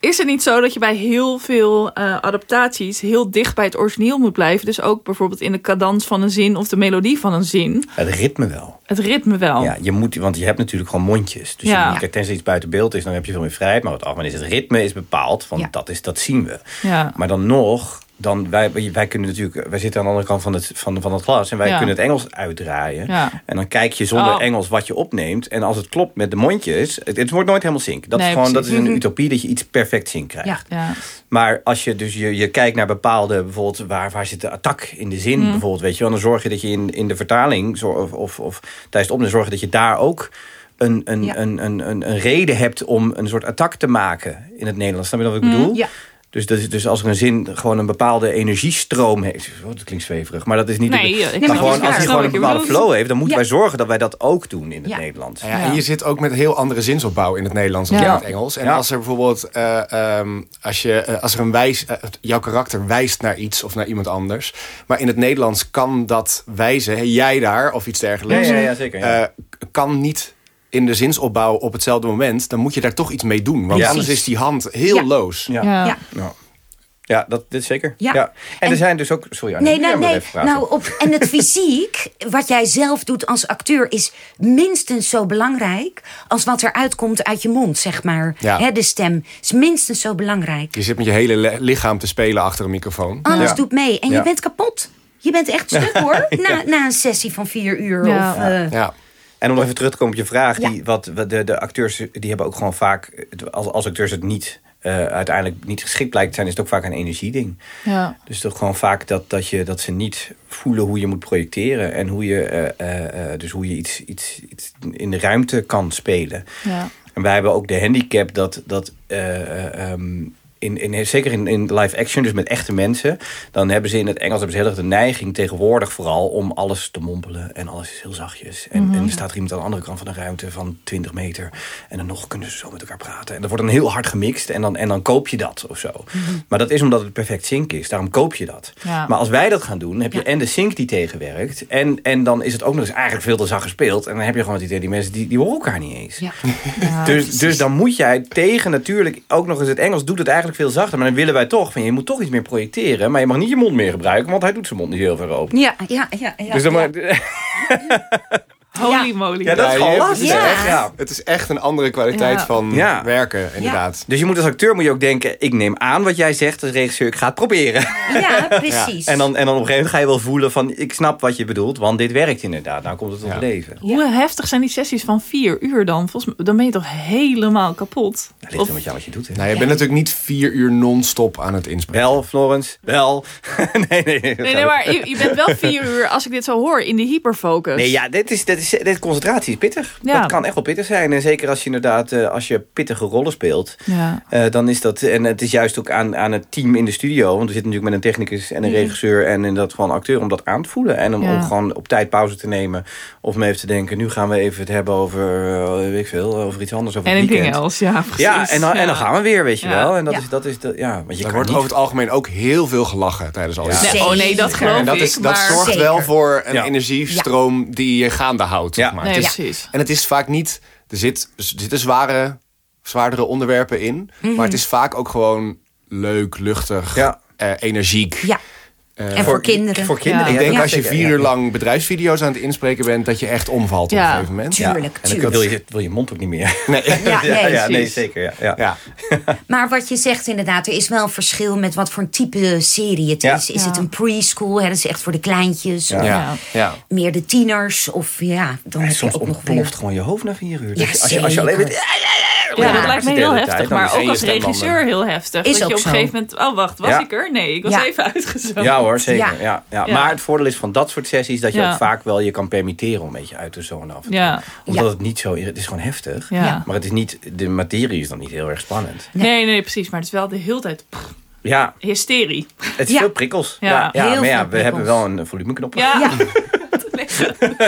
is het niet zo dat je bij heel veel eh, adaptaties heel dicht bij het origineel moet blijven? Dus ook bijvoorbeeld in de cadans van een zin of de melodie van een zin. Het ritme wel. Het ritme wel. Ja, je moet, want je hebt natuurlijk gewoon mondjes. Dus. Ja. je, kijk, tenzij iets buiten beeld is, dan heb je veel meer vrijheid. Maar op het algemeen is het ritme is bepaald. Want Ja. dat, is, dat zien we. Ja. Maar dan nog, dan, wij, wij kunnen natuurlijk, wij zitten aan de andere kant van het, van, van het glas. En wij Ja. kunnen het Engels uitdraaien. Ja. En dan kijk je zonder Oh. Engels wat je opneemt. En als het klopt met de mondjes, het, het wordt nooit helemaal sync. Dat Nee, is gewoon, dat is een utopie dat je iets perfect sync krijgt. Ja. Maar als je dus je, je kijkt naar bepaalde, bijvoorbeeld waar, waar zit de attack in de zin, Mm. bijvoorbeeld, weet je dan zorg je dat je in, in de vertaling of, of, of tijdens het opnemen zorg je dat je daar ook een, een, Ja. een, een, een, een reden hebt om een soort attack te maken in het Nederlands. Snap je wat ik bedoel? Ja. Dus, dat is, dus als er een zin gewoon een bepaalde energiestroom heeft. Oh, dat klinkt zweverig, maar dat is niet. Nee, de, ik maar gewoon als hij gewoon een bepaalde flow heeft, dan moeten Ja. wij zorgen dat wij dat ook doen in het Ja. Nederlands. Ja. En je zit ook met heel andere zinsopbouw in het Nederlands dan Ja. in het Engels. En Ja. als er bijvoorbeeld, eh, ehm, als, je, eh, als er een wijs, eh, jouw karakter wijst naar iets of naar iemand anders. Maar in het Nederlands kan dat wijzen, jij daar of iets dergelijks. ja, ja, zeker. Ja. eh, kan niet in de zinsopbouw op hetzelfde moment. Dan moet je daar toch iets mee doen. Want Ja. anders is die hand heel Ja. loos. ja. Ja. Ja. Ja. Ja, dat, dit zeker. Ja. Ja. En, En- er zijn dus ook... Sorry, Annie, Nee, nou, nee. Nou, op, en het fysiek, wat jij zelf doet als acteur, is minstens zo belangrijk als wat er uitkomt uit je mond, zeg maar. Ja. Hè, de stem is minstens zo belangrijk. Je zit met je hele le- lichaam te spelen achter een microfoon. Alles Ja. doet mee. En Ja. je bent kapot. Je bent echt stuk hoor. Na, na een sessie van vier uur. Ja. Of, eh, Ja. En om nog even terug te komen op je vraag. Ja. Die, wat, wat de, de acteurs die hebben ook gewoon vaak... Als, als acteurs het niet eh, uiteindelijk niet geschikt blijkt te zijn... is het ook vaak een energieding. Ja. Dus toch gewoon vaak dat, dat, je, dat ze niet voelen hoe je moet projecteren. En hoe je, eh, eh, dus hoe je iets, iets, iets in de ruimte kan spelen. Ja. En wij hebben ook de handicap dat, dat eh, eh, ehm, in, in, zeker in, in live action, dus met echte mensen, dan hebben ze in het Engels hebben ze heel erg de neiging tegenwoordig vooral om alles te mompelen. En alles is heel zachtjes. En, en er staat er iemand aan de andere kant van de ruimte van 20 meter. En dan nog kunnen ze zo met elkaar praten. En dat wordt dan heel hard gemixt en dan, en dan koop je dat of zo. Maar dat is omdat het perfect sync is. Daarom koop je dat. Ja. Maar als wij dat gaan doen, heb je en de sync die tegenwerkt. En, en dan is het ook nog eens eigenlijk veel te zacht gespeeld. En dan heb je gewoon het idee, die mensen die, die horen elkaar niet eens. ja. Dus, dus dan moet jij tegen natuurlijk ook nog eens het Engels doet het eigenlijk veel zachter. Maar dan willen wij toch van je moet toch iets meer projecteren. Maar je mag niet je mond meer gebruiken, want hij doet zijn mond niet heel ver open. Ja, ja, ja. ja, dus dan ja. maar, Holy moly. ja, dat is gewoon lastig. Ja. Echt, ja. Het is echt een andere kwaliteit Ja. van Ja. werken, inderdaad. Dus je moet als acteur moet je ook denken, ik neem aan wat jij zegt als regisseur, ik ga het proberen. Ja, precies. En dan, en dan op een gegeven moment ga je wel voelen van, ik snap wat je bedoelt, want dit werkt inderdaad. Nou komt het tot Ja. leven. Hoe heftig zijn die sessies van vier uur dan? Volgens mij, dan ben je toch helemaal kapot? Dat ligt er met jou wat je doet. Hè? Nou, je bent natuurlijk niet vier uur non-stop aan het inspreken. Wel, Florence, wel. nee, nee, nee. Nee, nee, maar je, je bent wel vier uur, als ik dit zo hoor, in de hyperfocus. Nee, ja, dit is, dit is, dit concentratie is pittig. Ja. Dat kan echt wel pittig zijn. En zeker als je inderdaad, eh, als je pittige rollen speelt, Ja. eh, dan is dat, en het is juist ook aan, aan het team in de studio, want we zitten natuurlijk met een technicus en een regisseur en inderdaad gewoon een acteur om dat aan te voelen. En om Ja. ook gewoon op tijd pauze te nemen of om even te denken, nu gaan we even het hebben over, eh, weet ik veel, over iets anders, over het Anything weekend. else, ja, precies. Ja, en dan, en dan gaan we weer, weet je Ja. wel. En dat Ja. is, dat is, de, ja, want je Er kan wordt niet... over het algemeen ook heel veel gelachen tijdens al die oh nee, dat geloof En dat, ik. is, dat maar... zorgt Zeker. wel voor een Ja. energiestroom die je gaande houdt. Ja. Zeg maar. Nee, Het is- precies. en het is vaak niet... Er, zit, er zitten zware, zwaardere onderwerpen in. Maar het is vaak ook gewoon leuk, luchtig, Ja. eh, energiek. Ja. En voor, kinderen. Voor kinderen. Ja. Ik denk ja, als je vier uur lang bedrijfsvideo's aan het inspreken bent... dat je echt omvalt op een gegeven moment. Tuurlijk, En dan wil je, wil je mond ook niet meer. Nee. Ja, nee, ja, nee precies. zeker. Ja, ja. Ja. Maar wat je zegt inderdaad, er is wel een verschil met wat voor een type serie het Ja. is. Is Ja. het een preschool, hè, dat is echt voor de kleintjes. Ja. Of Ja. Ja. meer de tieners. Of ja, dan je soms ook nog ontploft weer... gewoon je hoofd na vier uur. Ja, Dat je- als, je, als je alleen. Ja, Ja, dat lijkt me heel heftig. Maar is ook als regisseur heel heftig. Is dat je op een gegeven moment... Oh, wacht, was ik er? Nee, ik was Ja. even uitgezoomd. Hoor, zeker. Ja. Ja. Ja, Ja. Maar het voordeel is van dat soort sessies... dat je Ja. ook vaak wel je kan permitteren om een beetje uit te zonen af en toe. Ja. Omdat Ja. het niet zo... Het is gewoon heftig. Ja. Maar het is niet... De materie is dan niet heel erg spannend. Nee, nee, precies. Maar het is wel de hele tijd pff, Ja, hysterie. het is Ja. veel prikkels. Ja. Ja, maar ja, we hebben wel een volumeknop. Ja.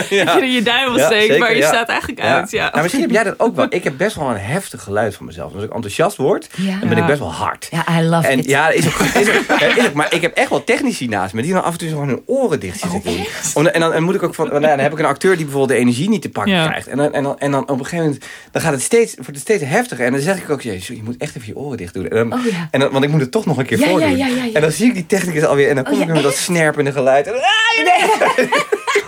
Ja. Dat je er je duim Ja, steekt, zeker, maar je ja. staat eigenlijk uit. Ja. Nou, misschien heb jij dat ook wel. Ik heb best wel een heftig geluid van mezelf. Als ik enthousiast word, Ja. dan ben ik best wel hard. Ja, I love En it. ja, is ook, is ook, ja, is ook, maar ik heb echt wel technici naast me die dan af en toe gewoon hun oren dicht zitten doen. Om- En dan, en moet ik ook van, nou, dan heb ik een acteur die bijvoorbeeld de energie niet te pakken Ja. krijgt. En dan, en, dan, en dan op een gegeven moment dan gaat het steeds, wordt het steeds heftiger. En dan zeg ik ook, jezus, je moet echt even je oren dicht doen. En dan, Oh, ja. en dan, want ik moet het toch nog een keer Ja, voordoen. ja, ja, ja, ja. En dan zie ik die technicus alweer en dan kom Oh, ik ja, met dat snerpende geluid. En, Het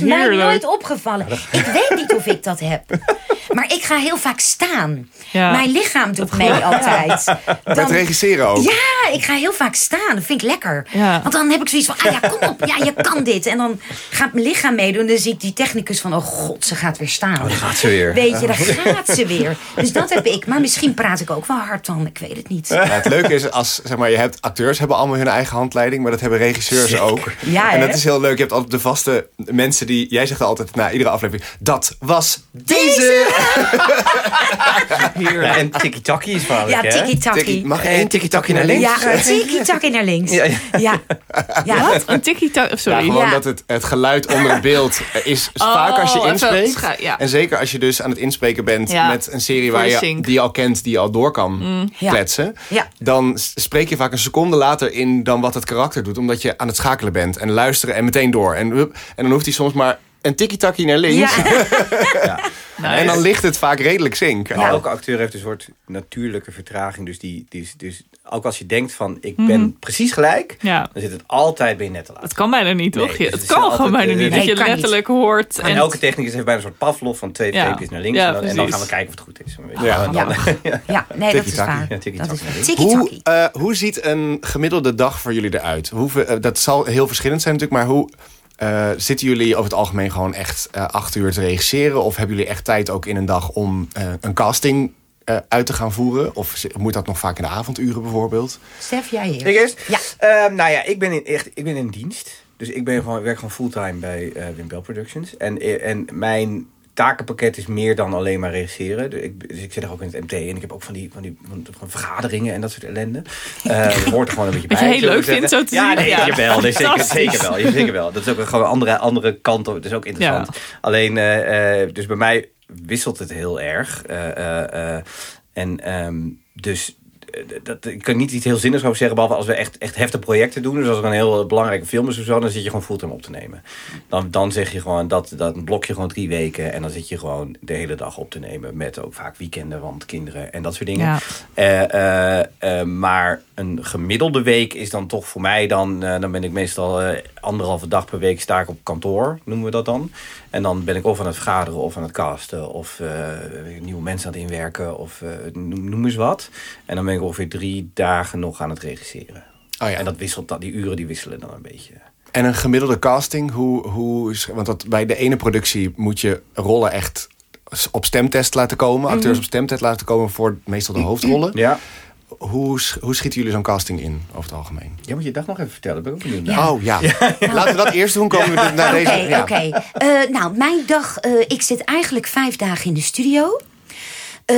is mij nooit opgevallen. Ik weet niet of ik dat heb. Maar ik ga heel vaak staan. Ja. Mijn lichaam doet mee altijd. Met Dan- regisseren ook. Ja, ik ga heel vaak staan. Dat vind ik lekker. Ja. Want dan heb ik zoiets van, ah ja, kom op. Ja, je kan dit. En dan gaat mijn lichaam meedoen. En dan zie ik die technicus van, oh god, ze gaat weer staan. daar gaat ze weer. Weet je, daar gaat ze weer. Dus dat heb ik. Maar misschien praat ik ook wel hard dan. Ik weet het niet. Ja, het leuke is, als, zeg maar, je hebt acteurs hebben allemaal hun eigen handleiding, maar dat hebben regisseurs ook. Ja, en hè? dat is heel leuk. Je hebt altijd de vaste mensen die, jij zegt altijd na iedere aflevering, dat was deze. Ja, en tiki-taki is van Ja, tiki-taki. Tikkie, mag één tiki-taki naar links. Ja, tiki-taki naar links. Ja, Ja, ja. ja. Wat? Een tikkie Ja, Sorry. gewoon Ja. dat het, het geluid onder het beeld is vaak als je even inspreekt. scha- ja. En zeker als je dus aan het inspreken bent Ja. met een serie waar je, die je al kent, die je al door kan Ja. kletsen. Ja. Dan spreek je vaak een seconde later in dan wat het karakter doet. Omdat je aan het schakelen bent en luisteren en meteen door. En, hup, en dan hoeft hij soms maar een tikkie-takkie naar links. Ja. En dan ligt het vaak redelijk zink. Maar elke acteur heeft een soort natuurlijke vertraging. Dus, die, die, is- dus ook als je denkt van ik ben precies gelijk, Ja. dan zit het altijd bij je net te laat. Het kan bijna niet, toch? Nee, dus het kan altijd, gewoon bijna eh, niet. nee, dat je niet. letterlijk hoort. En elke technicus heeft bijna een soort Pavlov van twee Ja. naar links. Ja, en, dan, en dan precies. gaan we kijken of het goed is. Ja. dan- Ja. Ja, nee, dat is waar. Ja. Dat is. Hoe, eh, hoe ziet een gemiddelde dag voor jullie eruit? Hoeveel, eh, dat zal heel verschillend zijn natuurlijk, maar hoe eh, zitten jullie over het algemeen gewoon echt eh, acht uur te regisseren? Of hebben jullie echt tijd ook in een dag om eh, een casting eh, uit te gaan voeren? Of moet dat nog vaak in de avonduren bijvoorbeeld? Stef, jij eerst. Ik eerst? Ja. Ehm, nou ja, ik ben in, echt, ik ben in dienst. Dus ik ben gewoon, werk gewoon fulltime bij eh Wim Bell Productions. En, en mijn takenpakket is meer dan alleen maar regisseren. Dus ik, dus ik zit er ook in het MT en ik heb ook van die, van die van, vergaderingen en dat soort ellende. Dat hoort er gewoon een beetje Wat bij. je heel leuk vindt, zo te ja, zien. Nee, Ja. jawel, nee, zeker, zeker wel. Zeker wel. Dat is ook gewoon een andere, andere kant. op. Het is ook interessant. Alleen, eh, eh, dus bij mij wisselt het heel erg. En ehm, dus dat, ik kan niet iets heel zinnigs over zeggen, behalve als we echt, echt heftige projecten doen. Dus als er een heel belangrijke film is of zo, dan zit je gewoon fulltime op te nemen. Dan, dan zeg je gewoon, dat, dat blok je gewoon drie weken en dan zit je gewoon de hele dag op te nemen. Met ook vaak weekenden, want kinderen en dat soort dingen. Ja. Eh, eh, eh, maar een gemiddelde week is dan toch voor mij dan, eh, dan ben ik meestal eh, anderhalve dag per week sta ik op kantoor, noemen we dat dan. En dan ben ik of aan het vergaderen of aan het casten of eh, nieuwe mensen aan het inwerken of eh, noem, eens wat. En dan ben ik ongeveer drie dagen nog aan het regisseren. Oh ja. En dat wisselt, die uren die wisselen dan een beetje. En een gemiddelde casting, hoe, hoe is, want dat, bij de ene productie moet je rollen echt op stemtest laten komen, acteurs op stemtest laten komen voor meestal de hoofdrollen. Ja. Hoe, hoe schieten jullie zo'n casting in over het algemeen? Ja, moet je dat nog even vertellen. Ben ik ook benieuwd. Ja. Oh ja. Laten we dat eerst doen. Komen we naar Oké, deze. ja. oké. Eh, nou, mijn dag... eh, ik zit eigenlijk vijf dagen in de studio. Eh,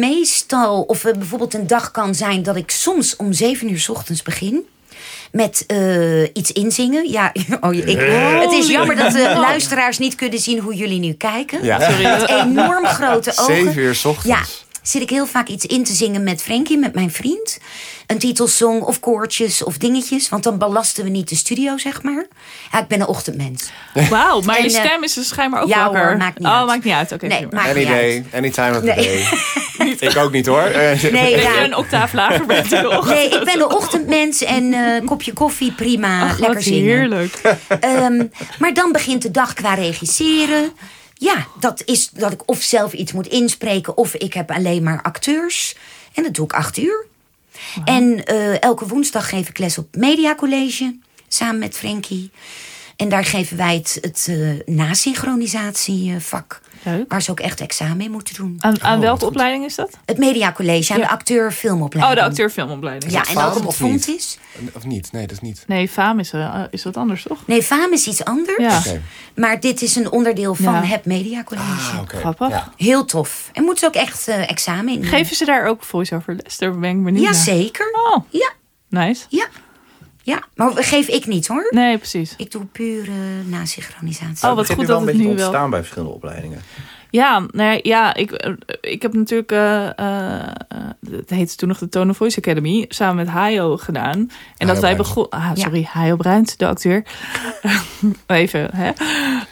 meestal, of bijvoorbeeld een dag kan zijn... dat ik soms om zeven uur 's ochtends begin... Met eh, iets inzingen. Ja, oh, ik, het is jammer dat de luisteraars niet kunnen zien hoe jullie nu kijken. Ja. Met enorm grote ogen. Zeven uur 's ochtends. Ja, zit ik heel vaak iets in te zingen met Frankie, met mijn vriend. Een titelsong of koortjes of dingetjes. Want dan belasten we niet de studio, zeg maar. Ja, ik ben een ochtendmens. Wauw, maar En, je eh, stem is dus schijnbaar ook ja hoor, maakt niet oh, uit. maakt niet uit. Oké, Nee, prima. maakt Any niet day, uit. any time of the Nee. day. ik ook niet hoor. Nee, ja. een octaaf lager bent in de ochtend. Nee, ik ben een ochtendmens en eh kopje koffie, prima, Ach, lekker wat zingen. heerlijk. Ehm, maar dan begint de dag qua regisseren. Ja, dat is dat ik of zelf iets moet inspreken... of ik heb alleen maar acteurs. En dat doe ik acht uur. En eh, elke woensdag geef ik les op Media College... samen met Frankie. En daar geven wij het, het eh nasynchronisatievak... Leuk. waar ze ook echt examen in moeten doen. Aan, aan Oh, welke opleiding is dat? Het Media College aan Ja. de acteur-filmopleiding. Oh, de acteur-filmopleiding. Ja, en ook FAAM op het niet? Fontis. Of niet? Nee, dat is niet. Nee, faam is, eh, is wat anders, toch? Nee, FAM is iets anders. Ja. Maar dit is een onderdeel van Ja. het Media College. Ah, oké. Grappig. Ja. Heel tof. En moeten ze ook echt eh, examen in doen. Geven ze daar ook voice-over les? Daar ben ik benieuwd. Jazeker. Oh, Ja, nice. ja. Ja, maar geef ik niet hoor. Nee, precies. Ik doe puur uh, nasynchronisatie. Oh, wat goed dat een het beetje nu wel- ontstaan bij verschillende opleidingen. Ja, nou ja, ja ik, eh, ik heb natuurlijk, eh, eh, eh, het heette toen nog de Tone of Voice Academy, samen met Hayo gedaan. En dat Hayo wij begonnen, ah, sorry, Hayo Bruint, de acteur. Even, hè.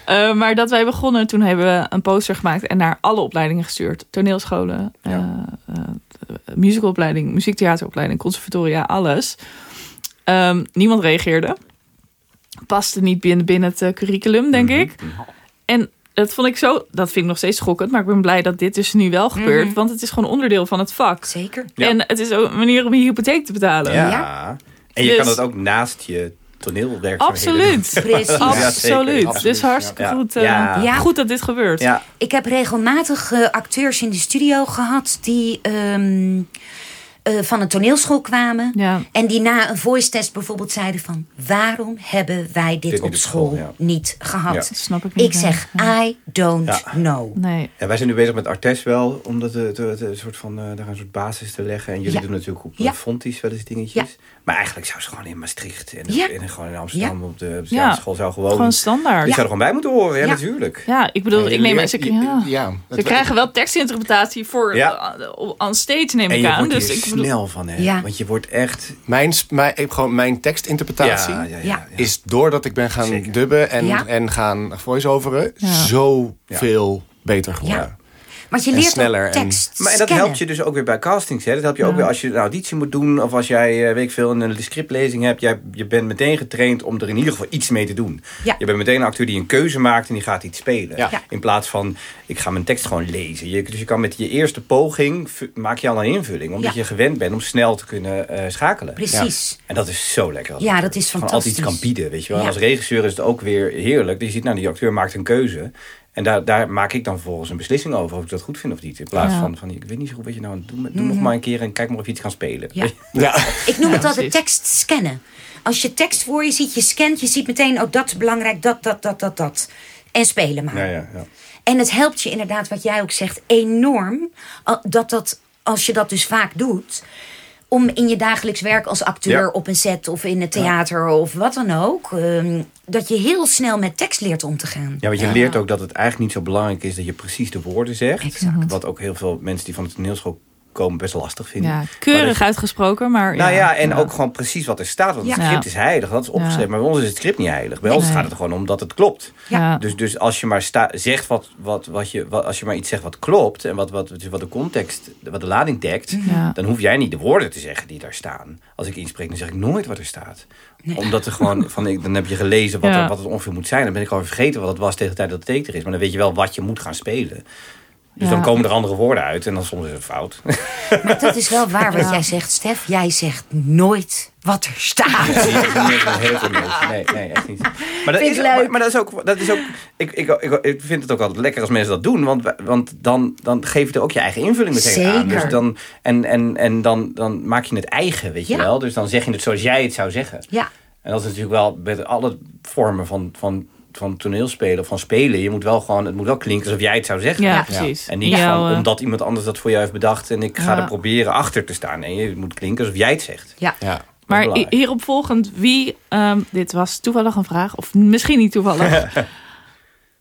Eh, maar dat wij begonnen, toen hebben we een poster gemaakt en naar alle opleidingen gestuurd. Toneelscholen, eh, eh, musicalopleiding, muziektheateropleiding, conservatoria, alles. Ehm, niemand reageerde. Paste niet binnen, binnen het eh, curriculum, denk ik. En dat vond ik zo, dat vind ik nog steeds schokkend. Maar ik ben blij dat dit dus nu wel gebeurt. Want het is gewoon onderdeel van het vak. Zeker. Ja. En het is ook een manier om je hypotheek te betalen. Ja. Ja. En je Dus- kan het ook naast je toneelwerkzaamheden Absoluut. Precies. Ja. Absoluut. Absoluut, Dus hartstikke ja. goed, eh, Ja. Goed dat dit gebeurt. Ja, Ik heb regelmatig eh, acteurs in de studio gehad die ehm, eh, van een toneelschool kwamen. Ja. En die na een voice test bijvoorbeeld zeiden van... waarom hebben wij dit, op school school, ja. niet gehad? Ja. Dat snap ik niet. Ik zeg, I don't Ja. know. Nee. Ja, wij zijn nu bezig met Artes wel, om dat, eh, een soort van, eh, daar een soort basis te leggen. En jullie Ja. doen natuurlijk op Ja. ja. Fonties wel eens dingetjes. Maar eigenlijk zou ze gewoon in Maastricht en, Ja. en gewoon in Amsterdam op de, op de Ja. theaterschool zou gewoon... Gewoon standaard. Die zou er gewoon bij moeten horen, ja, Ja. natuurlijk. Ja, ik bedoel, ik neem ze, je- ja. ja, Ze krijgen wel tekstinterpretatie voor Ja. uh, on stage neem ik aan. Dus ik van, hè? Ja. Want je wordt echt... Mijn, mijn, ik heb gewoon mijn tekstinterpretatie Ja, ja, ja, Ja. ja. is doordat ik ben gaan Zeker. dubben en, Ja. en gaan voice-overen... Ja. zo Ja. veel beter geworden. Want je leert sneller ook en- tekst Maar en dat scannen. helpt je dus ook weer bij castings. Hè? Dat helpt je ook weer als je een auditie moet doen. Of als jij, eh, weet ik veel, een scriptlezing hebt. Jij, je bent meteen getraind om er in ieder geval iets mee te doen. Ja. Je bent meteen een acteur die een keuze maakt en die gaat iets spelen. Ja. Ja. In plaats van, ik ga mijn tekst gewoon lezen. Je, dus je kan met je eerste poging, maak je al een invulling. Omdat Ja. je gewend bent om snel te kunnen eh, schakelen. Precies. En dat is zo lekker. als Ja, dat is Gewoon altijd iets fantastisch. kan bieden, weet je wel. Als regisseur is het ook weer heerlijk. Je ziet, nou, die acteur maakt een keuze. En daar, daar maak ik dan vervolgens een beslissing over of ik dat goed vind of niet. In plaats Ja. van, van, ik weet niet zo goed wat je nou aan. Doe nog maar een keer en kijk maar of je iets kan spelen. Mhm. Ja. Ja. Ik noem het altijd tekst scannen. Als je tekst voor je ziet, je scant, je ziet meteen... oh, dat is belangrijk, dat, dat, dat, dat, dat. En spelen maar. Ja, ja, ja. En het helpt je inderdaad, wat jij ook zegt, enorm... dat dat, als je dat dus vaak doet... om in je dagelijks werk als acteur Ja. op een set... of in het theater of wat dan ook... ehm, dat je heel snel met tekst leert om te gaan. Ja, want je leert ook dat het eigenlijk niet zo belangrijk is dat je precies de woorden zegt. Exact. Wat ook heel veel mensen die van de toneelschool komen best lastig vinden. Ja, Maar keurig uitgesproken, maar... Nou ja, en ja. ook gewoon precies wat er staat. Want het Ja. script is heilig, dat is opgeschreven. Ja. Maar bij ons is het script niet heilig. Bij ons gaat het gewoon om dat het klopt. Ja. Dus, dus als je maar sta, zegt wat, wat, wat je, wat, als je maar iets zegt wat klopt en wat, wat, wat de context, wat de lading dekt, Ja. dan hoef jij niet de woorden te zeggen die daar staan. Als ik inspreek, dan zeg ik nooit wat er staat. Omdat er gewoon van, ik- dan heb je gelezen wat, Ja. er, wat het ongeveer moet zijn. Dan ben ik gewoon vergeten wat het was tegen de tijd dat het teken er is. Maar dan weet je wel wat je moet gaan spelen. Dus Ja. dan komen er andere woorden uit en dan soms is het fout. Maar dat is wel waar wat Ja. jij zegt, Stef. Jij zegt nooit wat er staat. Nee, nee, echt niet. Maar dat, Vind is, ik leuk. maar, maar dat is ook, dat is ook ik, ik, ik, ik vind het ook altijd lekker als mensen dat doen. Want, want dan, dan geef je er ook je eigen invulling meteen aan. Zeker. Dus dan, en en, en dan, dan maak je het eigen, weet je wel. Dus dan zeg je het zoals jij het zou zeggen. Ja, En dat is natuurlijk wel met alle vormen van, van, van toneelspelen of van spelen. Je moet wel gewoon, het moet wel klinken alsof jij het zou zeggen. Ja, Ja. precies. En niet Jouw, van, omdat iemand anders dat voor jou heeft bedacht en ik ga Ja. er proberen achter te staan. Nee, het moet klinken alsof jij het zegt. ja. Ja. Maar belangrijk. hierop volgend, wie, ehm, dit was toevallig een vraag, of misschien niet toevallig.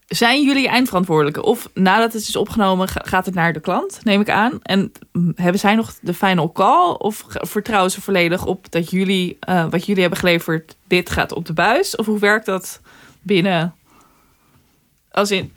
Zijn jullie eindverantwoordelijke? Of nadat het is opgenomen, ga- gaat het naar de klant, neem ik aan. En hebben zij nog de final call? Of vertrouwen ze volledig op dat jullie, eh, wat jullie hebben geleverd, dit gaat op de buis? Of hoe werkt dat binnen... Als, in,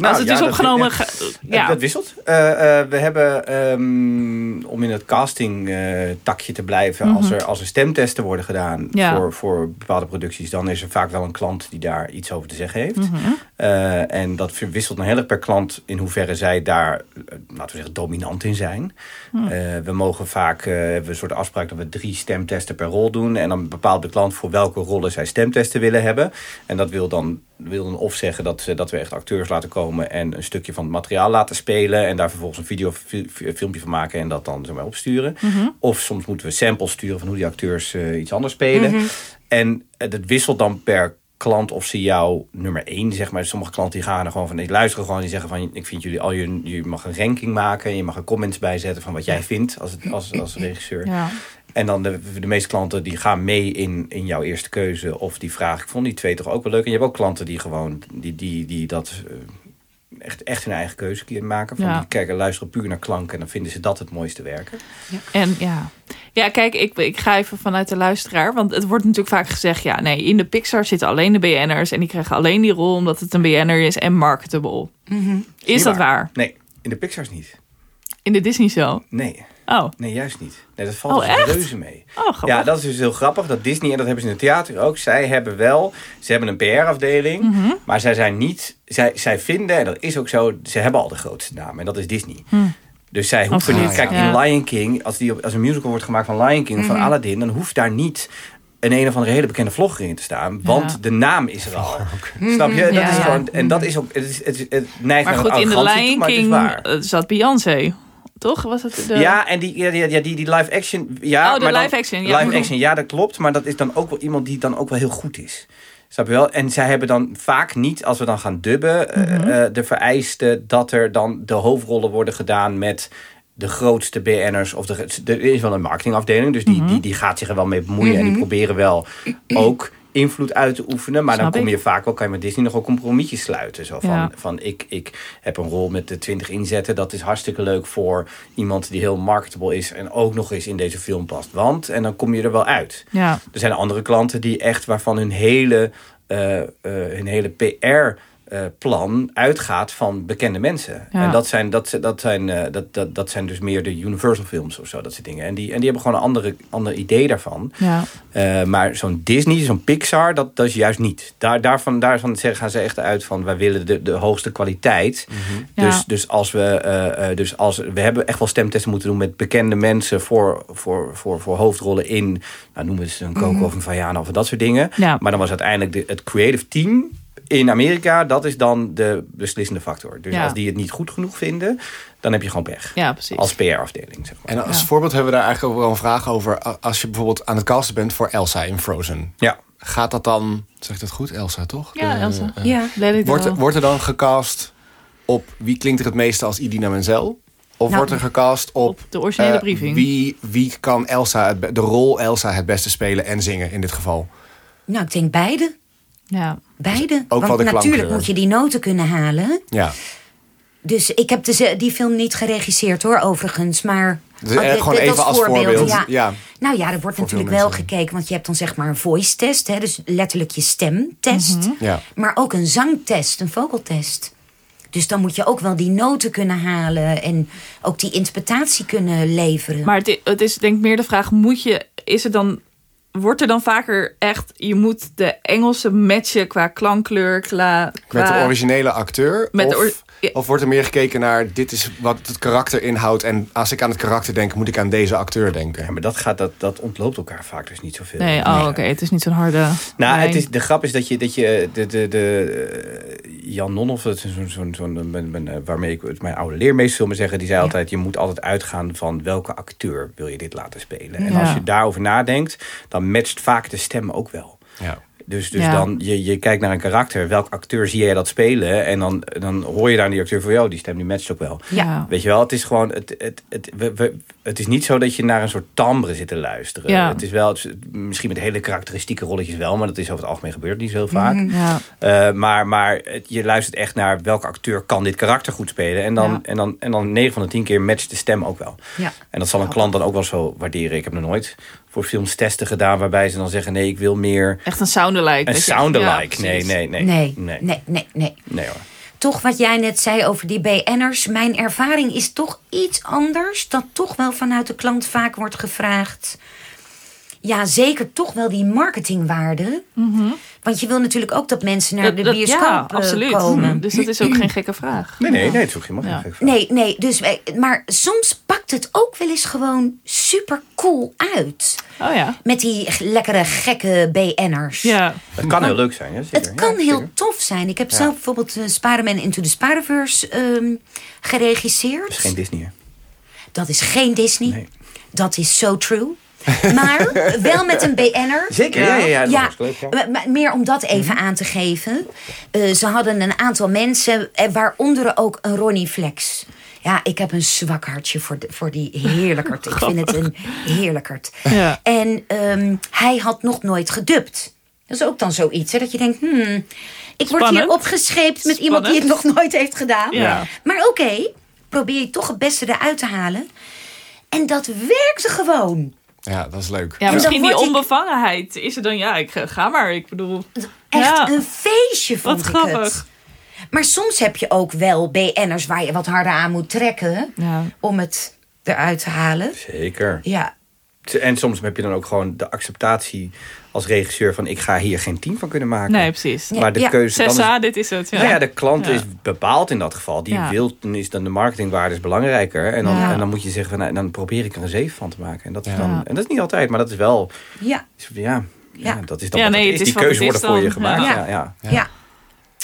als het ja, is dat- opgenomen... ja. ga- Ja. ja. Dat wisselt. Eh, eh, we hebben, ehm, om in het casting eh, takje te blijven, als, er, als er stemtesten worden gedaan Mhm. Ja. voor, voor bepaalde producties, dan is er vaak wel een klant die daar iets over te zeggen heeft. Mhm. Eh, en dat wisselt nog heel erg per klant in hoeverre zij daar, eh, laten we zeggen, dominant in zijn. Hm. Eh, we mogen vaak, eh, hebben we een soort afspraak dat we drie stemtesten per rol doen. En dan bepaalt de klant voor welke rollen zij stemtesten willen hebben. En dat wil dan, wil dan of zeggen dat, dat we echt acteurs laten komen en een stukje van het materiaal laten spelen. En daar vervolgens een video, fi- fi- filmpje van maken en dat dan zeg maar, opsturen. Of soms moeten we samples sturen van hoe die acteurs iets anders spelen. En eh, dat wisselt dan per klant of ze jou nummer één, zeg maar. Sommige klanten die gaan er gewoon van, die luisteren gewoon, die zeggen van, ik vind jullie al, je, je mag een ranking maken, en je mag er comments bijzetten van wat jij vindt als, het, als, als regisseur. Ja. En dan de, de meeste klanten die gaan mee in, in jouw eerste keuze. Of die vragen, ik vond die twee toch ook wel leuk. En je hebt ook klanten die gewoon, die, die, die dat eh, echt, echt hun eigen keuze maken. Van Ja. Die kijken, luisteren puur naar klank en dan vinden ze dat het mooiste werken. En ja, ja kijk, ik, ik ga even vanuit de luisteraar. Want het wordt natuurlijk vaak gezegd... ja, nee, in de Pixar zitten alleen de BN'ers... en die krijgen alleen die rol omdat het een BN'er is en marketable. Is Niet dat waar? Nee, in de Pixar's niet. In de Disney show? Nee, Oh, nee juist niet. Nee, dat valt Oh, dus reuze mee. oh. Ja, dat is dus heel grappig. Dat Disney, en dat hebben ze in het theater ook. Zij hebben wel, ze hebben een PR-afdeling. Mhm. Maar zij zijn niet, zij, zij vinden, en dat is ook zo, ze hebben al de grootste naam. En dat is Disney. Dus zij hoeven Hm. Niet, kijk, ja. in Lion King, als, die op, als een musical wordt gemaakt van Lion King of Mhm. van Aladdin, dan hoeft daar niet een een of andere hele bekende vlogger in te staan. Want Ja. de naam is er al. Snap je? Dat Ja, is ja. gewoon, en dat is ook, het, is, het, is- het neigt maar naar goed, een in de toe, Lion is King zat Beyoncé. Toch? Was het de... Ja, en die, ja, die, die, die live action. Ja, Oh, de maar dan- live action, ja. Live action, ja, dat klopt. Maar dat is dan ook wel iemand die dan ook wel heel goed is. Snap je wel? En zij hebben dan vaak niet, als we dan gaan dubben, eh, Mhm. eh, de vereiste dat er dan de hoofdrollen worden gedaan met de grootste BN'ers. Of de, er is wel een marketingafdeling, dus die, die, die gaat zich er wel mee bemoeien. En die proberen wel ook invloed uit te oefenen. Maar Snap dan kom ik. je vaak wel, kan je met Disney nog wel compromisjes sluiten. Zo van, Ja. van ik, ik heb een rol met de 20 inzetten. Dat is hartstikke leuk voor iemand die heel marketable is. En ook nog eens in deze film past. Want, en dan kom je er wel uit. Ja. Er zijn andere klanten die echt waarvan hun hele, eh, eh, hun hele PR eh, plan uitgaat van bekende mensen. Ja. En dat zijn, dat, dat, zijn, eh, dat, dat, dat zijn dus meer de Universal films of zo, dat soort dingen. En die, en die hebben gewoon een andere, ander idee daarvan. Ja. Eh, maar zo'n Disney, zo'n Pixar, dat, dat is juist niet. Daar, daarvan, daarvan zeggen, gaan ze echt uit van wij willen de, de hoogste kwaliteit. Ja. Dus, dus, als we, dus als we hebben echt wel stemtesten moeten doen met bekende mensen voor, voor, voor, voor hoofdrollen in, nou, noemen we het een Coco of een Vajana of dat soort dingen. Ja. Maar dan was uiteindelijk de, het creative team in Amerika, dat is dan de beslissende factor. Dus Ja. als die het niet goed genoeg vinden, dan heb je gewoon pech. Ja, precies. Als PR-afdeling, zeg maar. En als Ja. voorbeeld hebben we daar eigenlijk ook wel een vraag over. Als je bijvoorbeeld aan het casten bent voor Elsa in Frozen. Ja. Gaat dat dan, zeg ik dat goed, Elsa toch? Ja, De- Elsa. eh, Ja. Wordt, er- wordt er dan gecast op wie klinkt er het meeste als Idina Menzel? Of Nou, wordt er gecast op, op de originele eh, briefing. wie, wie kan Elsa het de rol Elsa het beste spelen en zingen in dit geval? Nou, ik denk beide. Ja. Beide. ook wel Want de natuurlijk klankkleur. moet je die noten kunnen halen. Ja. Dus ik heb de, die film niet geregisseerd hoor, overigens. Maar Dus Oh, eh, gewoon even als voorbeeld. Ja. Ja. Nou ja, er wordt Voor natuurlijk wel gekeken. Want je hebt dan zeg maar een voice test. Hè, dus letterlijk je stemtest. Mhm. Ja. Maar ook een zangtest, een vocaltest. Dus dan moet je ook wel die noten kunnen halen. En ook die interpretatie kunnen leveren. Maar het is denk ik meer de vraag, moet je, is er dan, wordt er dan vaker echt, je moet de Engelse matchen qua klankkleur, qua... qua Met de originele acteur? Met de of, or- ja. of wordt er meer gekeken naar dit is wat het karakter inhoudt en als ik aan het karakter denk, moet ik aan deze acteur denken? Ja, maar dat, gaat, dat, dat ontloopt elkaar vaak dus niet zoveel. Nee, oh oké, het is niet zo'n harde... Nou, lijn. het is, de grap is dat je, dat je de, de, de, eh, Jan Nonhoff, dat is zo'n, zo'n, mijn, eh, waarmee ik het mijn oude leermeester wil maar zeggen, die zei altijd, je moet altijd uitgaan van welke acteur wil je dit laten spelen. En als je daarover nadenkt, dan matcht vaak de stem ook wel. Ja. Dus, dus Ja. dan, je, je kijkt naar een karakter, welke acteur zie jij dat spelen? En dan, dan hoor je daar die acteur van, jou, die stem die matcht ook wel. Ja. Weet je wel, het is gewoon, het, het, het, we, we- het is niet zo dat je naar een soort timbre zit te luisteren. Ja. Het is wel, het is misschien met hele karakteristieke rolletjes wel, maar dat is over het algemeen gebeurt niet zo heel vaak. Ja. Eh, maar maar het- je luistert echt naar welke acteur kan dit karakter goed spelen. En dan, Ja. en dan, en dan 9 van de 10 keer matcht de stem ook wel. Ja. En dat zal een klant dan ook wel zo waarderen. Ik heb nog nooit voor films testen gedaan waarbij ze dan zeggen: nee, ik wil meer Echt een sound-alike. een dat je- sound-alike. ja, nee, nee, nee, nee, nee, nee, nee, nee. Nee, hoor. Toch wat jij net zei over die BN'ers. Mijn ervaring is toch iets anders. Dat toch wel vanuit de klant vaak wordt gevraagd. Ja, zeker toch wel die marketingwaarde. Want je wil natuurlijk ook dat mensen naar Dat- de dat- bioscoop ja, eh, absoluut. komen. Dus dat is ook geen gekke vraag. Nee, nee, nee, het is ook helemaal Ja. geen gek vraag. Nee, nee, dus, wij- maar soms pakt het ook wel eens gewoon super cool uit. Oh ja. Met die lekkere, gekke BN'ers. Ja. Het kan heel leuk zijn. Ja, zeker. Het kan Ja, heel tof zijn. Ik heb zelf bijvoorbeeld uh, Spider-Man Into the Spider-Verse ehm, geregisseerd. Dat is geen Disney. hè? Dat is geen Disney. Nee. Dat is so true. Maar wel met een BN'er. Zeker, ja, ja, leuk, meer om dat even aan te geven. Eh, ze hadden een aantal mensen, eh, waaronder ook een Ronnie Flex. Ja, ik heb een zwak hartje voor, de, voor die heerlijkert. Ik vind het een heerlijkert. Ja. En ehm, hij had nog nooit gedubt. Dat is ook dan zoiets, hè, dat je denkt... Hmm, ik word hier opgescheept met iemand die het nog nooit heeft gedaan. Ja. Maar oké, probeer je toch het beste eruit te halen. En dat werkte gewoon. Ja, dat is leuk. Ja, misschien die ik- onbevangenheid. Is er dan, ja, ik ga- ga maar. Ik bedoel, Echt Ja. een feestje vond wat ik grappig. het. Maar soms heb je ook wel BN'ers waar je wat harder aan moet trekken... Ja. om het eruit te halen. Zeker. Ja, En soms heb je dan ook gewoon de acceptatie als regisseur van ik ga hier geen team van kunnen maken. Nee, precies. Ja. Maar de keuze dan is, Sessa, dit is het. Ja. Nou ja, de klant Ja. is bepaald in dat geval. Die Ja. wil, dan is dan de marketingwaarde is belangrijker. En dan, Ja. en dan moet je zeggen, van, nou, dan probeer ik er een zeven van te maken. En dat is Ja. dan, en dat is niet altijd, maar dat is wel, ja, ja, ja, Ja. dat is dan Ja, nee, het is. is Die keuze wordt is voor je dan. gemaakt. Ja. Ja, ja. ja.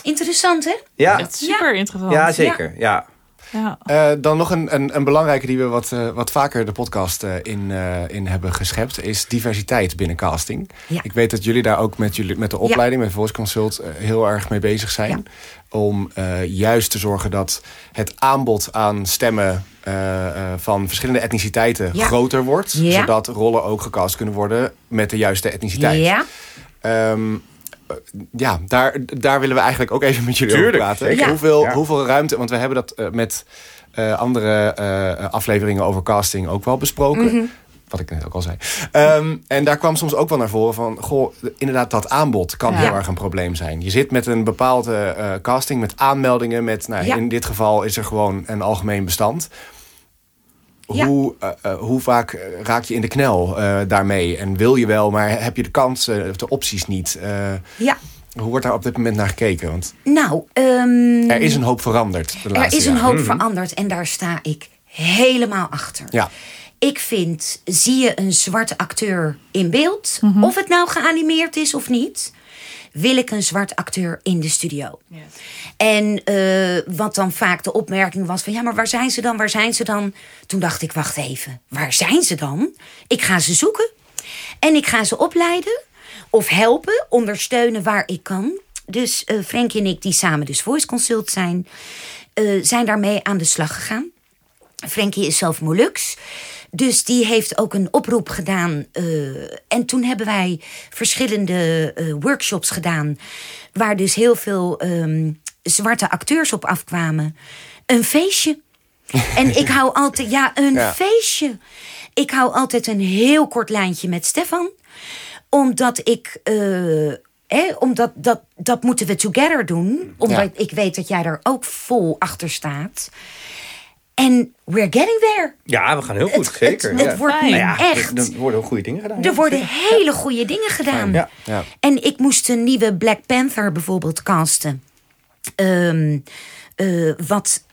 Interessant, hè? ja. Echt super interessant. Ja, zeker. Ja. Ja. Eh, dan nog een, een, een belangrijke die we wat, eh, wat vaker de podcast eh, in, in hebben geschept... is diversiteit binnen casting. Ja. Ik weet dat jullie daar ook met, jullie, met de opleiding, met Voice Consult... heel erg mee bezig zijn. Om juist te zorgen dat het aanbod aan stemmen... van verschillende etniciteiten groter wordt. Zodat rollen ook gecast kunnen worden met de juiste etniciteit. Ja. Ja, daar, daar willen we eigenlijk ook even met jullie Tuurlijk, over praten. Hoeveel, Ja. hoeveel ruimte, want we hebben dat eh, met eh, andere eh, afleveringen over casting ook wel besproken. Mhm. Wat ik net ook al zei. Ehm, en daar kwam soms ook wel naar voren van... Goh, inderdaad, dat aanbod kan Ja. heel erg een probleem zijn. Je zit met een bepaalde casting, met aanmeldingen. Met, nou, Ja. In dit geval is er gewoon een algemeen bestand. Ja. Hoe, eh, eh, hoe vaak eh, raak je in de knel eh, daarmee? En wil je wel, maar heb je de kans, eh, of de opties niet? Eh, Ja, hoe wordt daar op dit moment naar gekeken? Want nou, ehm, er is een hoop veranderd de er laatste is een hoop veranderd en daar sta ik helemaal achter. Ja. Ik vind, zie je een zwarte acteur in beeld, Mhm. of het nou geanimeerd is of niet, wil ik een zwart acteur in de studio. En eh, wat dan vaak de opmerking was van ja, maar waar zijn ze dan? Waar zijn ze dan? Toen dacht ik, wacht even, waar zijn ze dan? Ik ga ze zoeken en ik ga ze opleiden of helpen, ondersteunen waar ik kan. Dus eh Frankie en ik, die samen dus voice consult zijn, eh, zijn daarmee aan de slag gegaan. Frankie is zelf Molux. Dus die heeft ook een oproep gedaan. eh, en toen hebben wij verschillende eh, workshops gedaan. Waar dus heel veel ehm, zwarte acteurs op afkwamen. Een feestje. En ik hou altijd, ja, een Ja. feestje. Ik hou altijd een heel kort lijntje met Stefan. Omdat ik. eh, omdat dat, dat moeten we together doen. Omdat ik weet dat jij er ook vol achter staat. En we're getting there. Ja, we gaan heel goed, Het, zeker. het, ja. wordt nu Nou ja, echt. Er, er worden ook goede dingen gedaan. Er ja. worden hele goede dingen gedaan. Ja. Ja. En ik moest een nieuwe Black Panther bijvoorbeeld casten. Ehm, eh, wat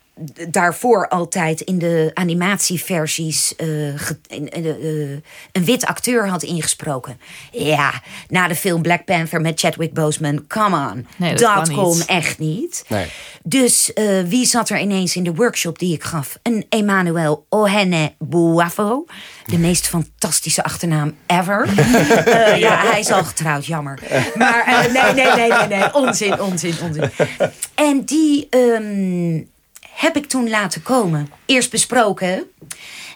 daarvoor altijd in de animatieversies eh, ge- in- eh, eh, een wit acteur had ingesproken. Ja, na de film Black Panther met Chadwick Boseman, come on. Nee, dat dat kon niet. echt niet. Nee. Dus eh, wie zat er ineens in de workshop die ik gaf? Een Emmanuel Ohene Buafo. De meest fantastische achternaam ever. Eh, ja, hij is al getrouwd, jammer. Maar eh, nee, nee, nee, nee, nee. Onzin, onzin, onzin. En die ehm, heb ik toen laten komen. Eerst besproken.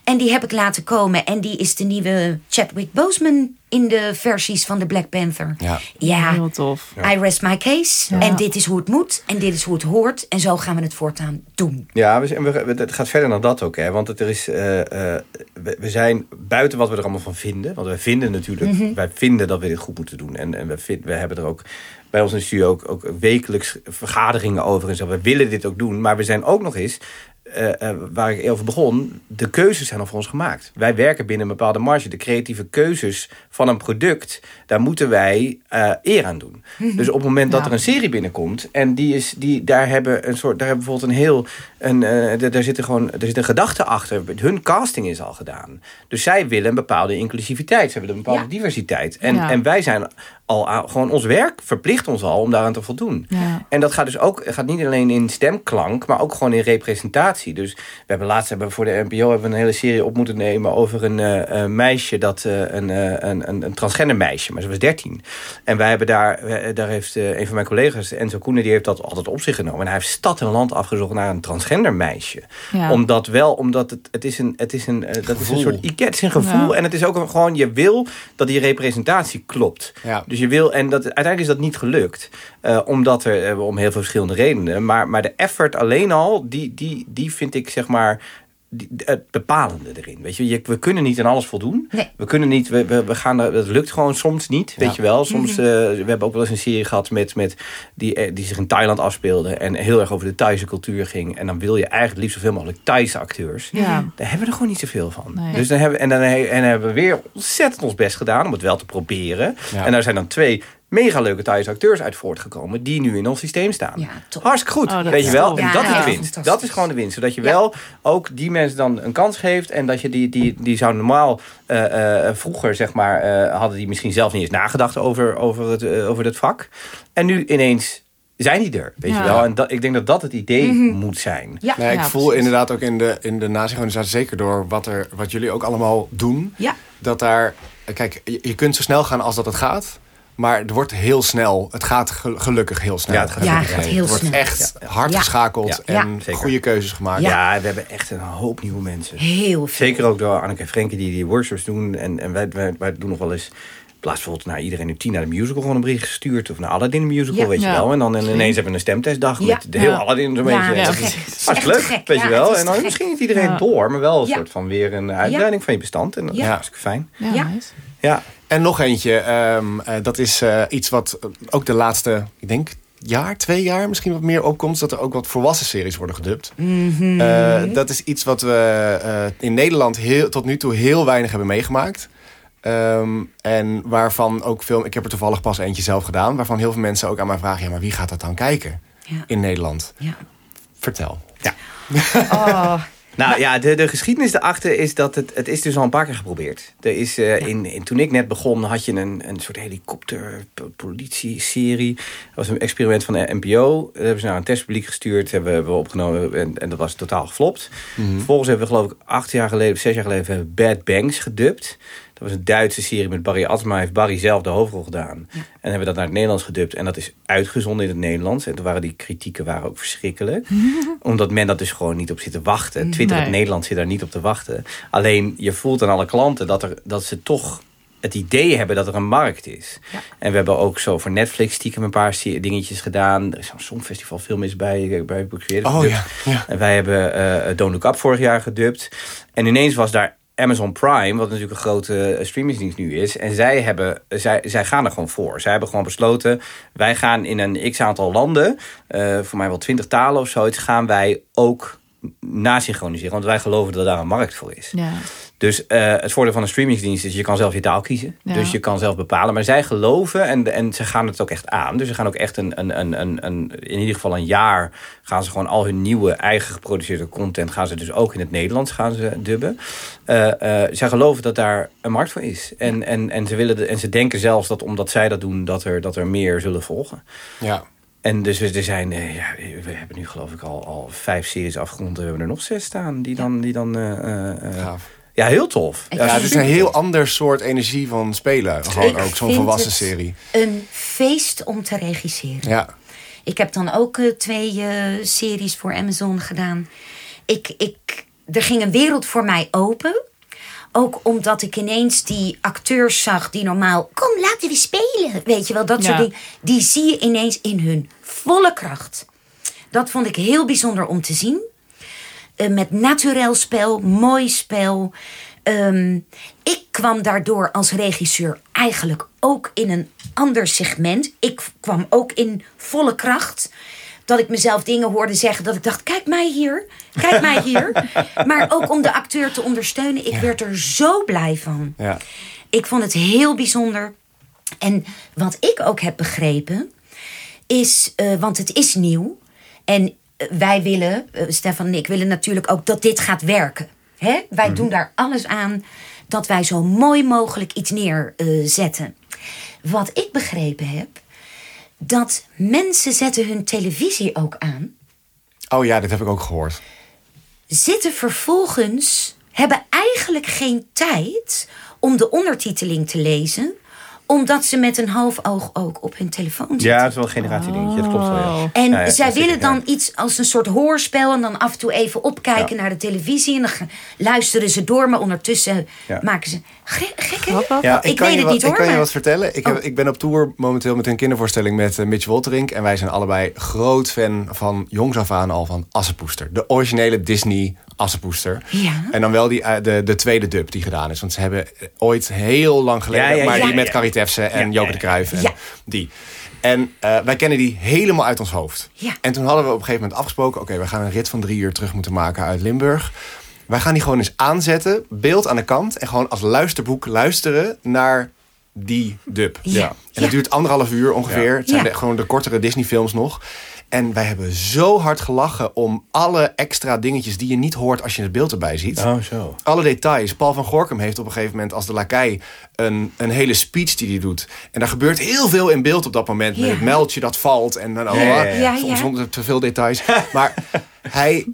En die heb ik laten komen. En die is de nieuwe Chadwick Boseman in de versies van de Black Panther. Ja. ja Heel tof. I rest my case. Ja. En dit is hoe het moet. En dit is hoe het hoort. En zo gaan we het voortaan doen. Ja, we zijn, we, we- het gaat verder dan dat ook. Hè? Want het, er is, eh, eh, we, we zijn buiten wat we er allemaal van vinden. Want wij vinden natuurlijk, Mhm. wij vinden dat we dit goed moeten doen. En, en we, vind, we hebben er ook bij ons in de ook, ook wekelijks vergaderingen over. En zo. We willen dit ook doen. Maar we zijn ook nog eens, eh, eh, waar ik over begon, de keuzes zijn al voor ons gemaakt. Wij werken binnen een bepaalde marge. De creatieve keuzes van een product, daar moeten wij eh, eer aan doen. Dus op het moment dat Ja. er een serie binnenkomt en die is, die, daar hebben een soort, daar hebben bijvoorbeeld een heel, een, daar- daar zit er gewoon, er zit een gedachte achter. Hun casting is al gedaan. Dus zij willen een bepaalde inclusiviteit, ze willen een bepaalde Ja. diversiteit. En, Ja. en wij zijn al aan, gewoon ons werk verplicht ons al om daaraan te voldoen. En dat gaat dus ook, gaat niet alleen in stemklank, maar ook gewoon in representatie. Dus we hebben laatst hebben we voor de NPO hebben we een hele serie op moeten nemen over een eh, meisje dat eh, een, eh, een, een, een transgender meisje, maar ze was 13. En wij hebben daar, daar heeft eh, een van mijn collega's, Enzo Koenen, die heeft dat altijd op zich genomen. En hij heeft stad en land afgezocht naar een transgender meisje. Ja. Omdat wel, omdat het, het is een, het is een, dat is een soort ike- het is een gevoel Ja. en het is ook een, gewoon, je wil dat die representatie klopt. Ja. Dus je wil, en dat, uiteindelijk is dat niet gelukt. eh, omdat er, om heel veel verschillende redenen. Maar, maar de effort alleen al, die, die, die vind ik zeg maar die- het bepalende erin. Weet je, je, we kunnen niet aan alles voldoen. Nee. We kunnen niet, we, we, we gaan, er- dat lukt gewoon soms niet. Weet Ja. je wel, soms, eh, we hebben ook wel eens een serie gehad met, met die, eh, die zich in Thailand afspeelde. En heel erg over de Thaise cultuur ging. En dan wil je eigenlijk liefst zoveel mogelijk Thaise acteurs. Ja. Daar hebben we er gewoon niet zoveel van. Nee. Dus dan hebben, en dan he- en hebben we weer ontzettend ons best gedaan om het wel te proberen. Ja. En daar zijn dan twee mega leuke Thaise acteurs uit voortgekomen die nu in ons systeem staan. Ja, top. Hartstikke goed, Oh, dat weet is je wel. En dat ja, is de winst. Dat is gewoon de winst. Zodat je Ja. wel ook die mensen dan een kans geeft. En dat je die, die, die zou normaal eh, eh, vroeger, zeg maar, eh, hadden die misschien zelf niet eens nagedacht over, over, het, over het vak. En nu ineens zijn die er, weet Ja. je wel. En dat, ik denk dat dat het idee moet zijn. Ja. Nee, ik Ja, voel precies. inderdaad ook in de, in de nazi-organisatie, zeker door wat, er, wat jullie ook allemaal doen, Ja. dat daar, kijk, je kunt zo snel gaan als dat het gaat, maar het wordt heel snel, het gaat ge- gelukkig heel snel. Ja, het gaat Ja, heel het gaat snel. heel Het wordt snel. echt hard Ja. geschakeld Ja. en goede keuzes gemaakt. Ja. we hebben echt een hoop nieuwe mensen. Heel veel. Zeker ook door Anneke en Frenkie die die workshops doen. En, en wij, wij, wij doen nog wel eens plaats bijvoorbeeld naar iedereen nu tien naar de musical gewoon een bericht gestuurd. Of naar Aladdin de musical, Ja. weet je Ja. wel. En dan ineens hebben we een stemtestdag Ja. met de heel Ja. Aladdin zo'n Ja, beetje. ja, Dat precies. is Het is Hartstikke echt leuk, weet je wel. En dan misschien niet iedereen Ja. door, maar wel een Ja. soort van weer een uitbreiding van je bestand. En dat Ja. is hartstikke fijn. Ja, Ja. Ja. En nog eentje, ehm, eh, dat is eh, iets wat eh, ook de laatste, ik denk, jaar, twee jaar misschien wat meer opkomt. Dat er ook wat volwassen series worden gedubt. Mhm. Dat is iets wat we in Nederland heel, tot nu toe heel weinig hebben meegemaakt. Ehm, en waarvan ook veel, ik heb er toevallig pas eentje zelf gedaan, waarvan heel veel mensen ook aan mij vragen: ja, maar wie gaat dat dan kijken Ja. in Nederland? Ja. Vertel. Oh, Nou ja, de, de geschiedenis erachter is dat het, het is dus al een paar keer geprobeerd. Er is, eh, in, in, toen ik net begon had je een, een soort helikopter-politie-serie. Dat was een experiment van de NPO. Dat hebben ze naar een testpubliek gestuurd. Hebben we opgenomen en, en dat was totaal geflopt. Vervolgens hebben we geloof ik acht jaar geleden, of zes jaar geleden... hebben we Bad Banks gedubt. Was een Duitse serie met Barry Asma. Heeft Barry zelf de hoofdrol gedaan. En hebben we dat naar het Nederlands gedubt. En dat is uitgezonden in het Nederlands. En toen waren die kritieken waren ook verschrikkelijk. Omdat men dat dus gewoon niet op zit te wachten. Twitter Nee. het Nederland zit daar niet op te wachten. Alleen je voelt aan alle klanten dat, er, dat ze toch het idee hebben dat er een markt is. En we hebben ook zo voor Netflix stiekem een paar dingetjes gedaan. Er is zo'n songfestival film is bij, bij Creators Oh ja, ja. En wij hebben eh Don't Look Up vorig jaar gedubt. En ineens was daar Amazon Prime, wat natuurlijk een grote eh, streamingsdienst nu is. En zij, hebben, zij, zij gaan er gewoon voor. Zij hebben gewoon besloten, wij gaan in een x-aantal landen... eh, voor mij wel twintig talen of zoiets... gaan wij ook nasynchroniseren. Want wij geloven dat daar een markt voor is. Ja. Dus eh, het voordeel van een streamingsdienst is je kan zelf je taal kiezen. Ja. Dus je kan zelf bepalen. Maar zij geloven en, en ze gaan het ook echt aan. Dus ze gaan ook echt een, een, een, een, een, in ieder geval een jaar gaan ze gewoon al hun nieuwe eigen geproduceerde content gaan ze dus ook in het Nederlands gaan ze dubben. Eh, zij geloven dat daar een markt voor is. En, en, en, ze willen de, en ze denken zelfs dat omdat zij dat doen, dat er, dat er meer zullen volgen. Ja. En dus er zijn, ja, we hebben nu geloof ik al, al vijf series afgerond. We hebben er nog zes staan die dan, die dan Gaaf. Ja, heel tof. Ja, het is een heel ander soort energie van spelen. Gewoon Ik ook zo'n volwassen het serie. Een feest om te regisseren. Ja. Ik heb dan ook eh, twee eh, series voor Amazon gedaan. Ik, ik, er ging een wereld voor mij open. Ook omdat ik ineens die acteurs zag die normaal... Kom, laten we spelen. Weet je wel, dat soort dingen. Die zie je ineens in hun volle kracht. Dat vond ik heel bijzonder om te zien. Eh, met naturel spel, mooi spel. Ehm, ik kwam daardoor als regisseur eigenlijk ook in een ander segment. Ik kwam ook in volle kracht. Dat ik mezelf dingen hoorde zeggen dat ik dacht: kijk mij hier, kijk mij hier. maar ook om de acteur te ondersteunen. Ik werd er zo blij van. Ja. Ik vond het heel bijzonder. En wat ik ook heb begrepen, is, eh, want het is nieuw. En wij willen, eh, Stefan en ik willen natuurlijk ook dat dit gaat werken. Hè? Wij doen daar alles aan dat wij zo mooi mogelijk iets neerzetten. Wat ik begrepen heb, dat mensen zetten hun televisie ook aan Oh ja, dit heb ik ook gehoord. zitten vervolgens, hebben eigenlijk geen tijd om de ondertiteling te lezen, omdat ze met een half oog ook op hun telefoon zitten. Ja, het is wel een generatiedingetje. Dat klopt wel, ja. En Ja, ja, zij dat willen zeker, dan ja. iets als een soort hoorspel en dan af en toe even opkijken Ja. naar de televisie en dan luisteren ze door, maar ondertussen Ja. maken ze Ge- gek. hè? Grappig. Ja, Ik kan weet je het wat, niet hoor. Ik kan je wat vertellen. Ik, heb, Oh. ik ben op tour momenteel met een kindervoorstelling met eh, Mitch Wolterink. En wij zijn allebei groot fan van jongs af aan al van Assepoester. De originele Disney Assepoester. Ja. En dan wel die, eh, de, de tweede dub die gedaan is. Want ze hebben ooit heel lang geleden... Ja, ja, maar ja, die ja, met ja. Carrie Tefse en Ja, Joke ja, de Cruijff en Ja. die. En eh, wij kennen die helemaal uit ons hoofd. Ja. En toen hadden we op een gegeven moment afgesproken... oké, we gaan een rit van drie uur terug moeten maken uit Limburg. Wij gaan die gewoon eens aanzetten, beeld aan de kant... en gewoon als luisterboek luisteren naar die dub. Ja. En Ja. dat duurt anderhalf uur ongeveer. Het zijn Ja. de- gewoon de kortere Disney-films nog. En wij hebben zo hard gelachen om alle extra dingetjes... die je niet hoort als je het beeld erbij ziet. Oh, zo. Alle details. Paul van Gorkum heeft op een gegeven moment als de lakij een, een hele speech die hij doet. En daar gebeurt heel veel in beeld op dat moment. Met het meldje dat valt en dan ja, ja. Ja, soms ja. zonder te veel details. Maar hij,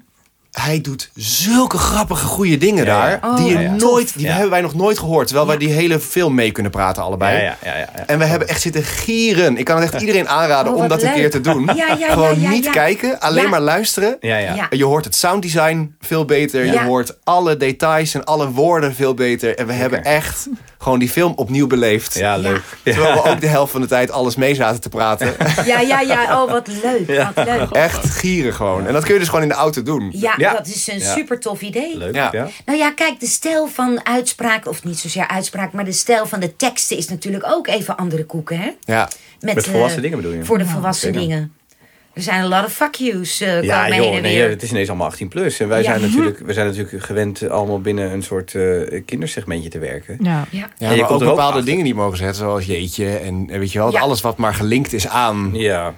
hij doet zulke grappige goede dingen Ja, ja. daar. Oh, die je ja, ja. nooit, die Ja. hebben wij nog nooit gehoord. Terwijl wij die hele film mee kunnen praten allebei. Ja, ja, ja, ja, ja. En we hebben echt zitten gieren. Ik kan het echt iedereen aanraden Oh, om dat een keer te doen. Ja, ja, ja, Gewoon ja, niet ja. kijken, alleen Ja. maar luisteren. Ja, ja. Ja. Je hoort het sounddesign veel beter. Je hoort alle details en alle woorden veel beter. En we hebben echt gewoon die film opnieuw beleefd. Ja, leuk. Terwijl we ook de helft van de tijd alles mee zaten te praten. Ja, ja, ja. Oh, wat leuk. Wat leuk. Echt gieren gewoon. En dat kun je dus gewoon in de auto doen. Ja, Ja. dat is een Ja. super tof idee. Leuk, Ja. ja. Nou ja, kijk, de stijl van uitspraak, of niet zozeer uitspraak, maar de stijl van de teksten is natuurlijk ook even andere koeken, hè? Ja. Met, Met volwassen eh, dingen bedoel je? Voor de volwassen dingen. Er zijn een lot of fuck yous uh, Ja, komen heen joh, en nee, weer. het is ineens allemaal 18 plus. En wij, Ja. zijn natuurlijk, we zijn natuurlijk gewend allemaal binnen een soort eh, kindersegmentje te werken. Ja. Ja. Ja, En je maar komt ook bepaalde achter. dingen die mogen zetten, zoals jeetje en eh, weet je wel, Ja. alles wat maar gelinkt is aan. Ja.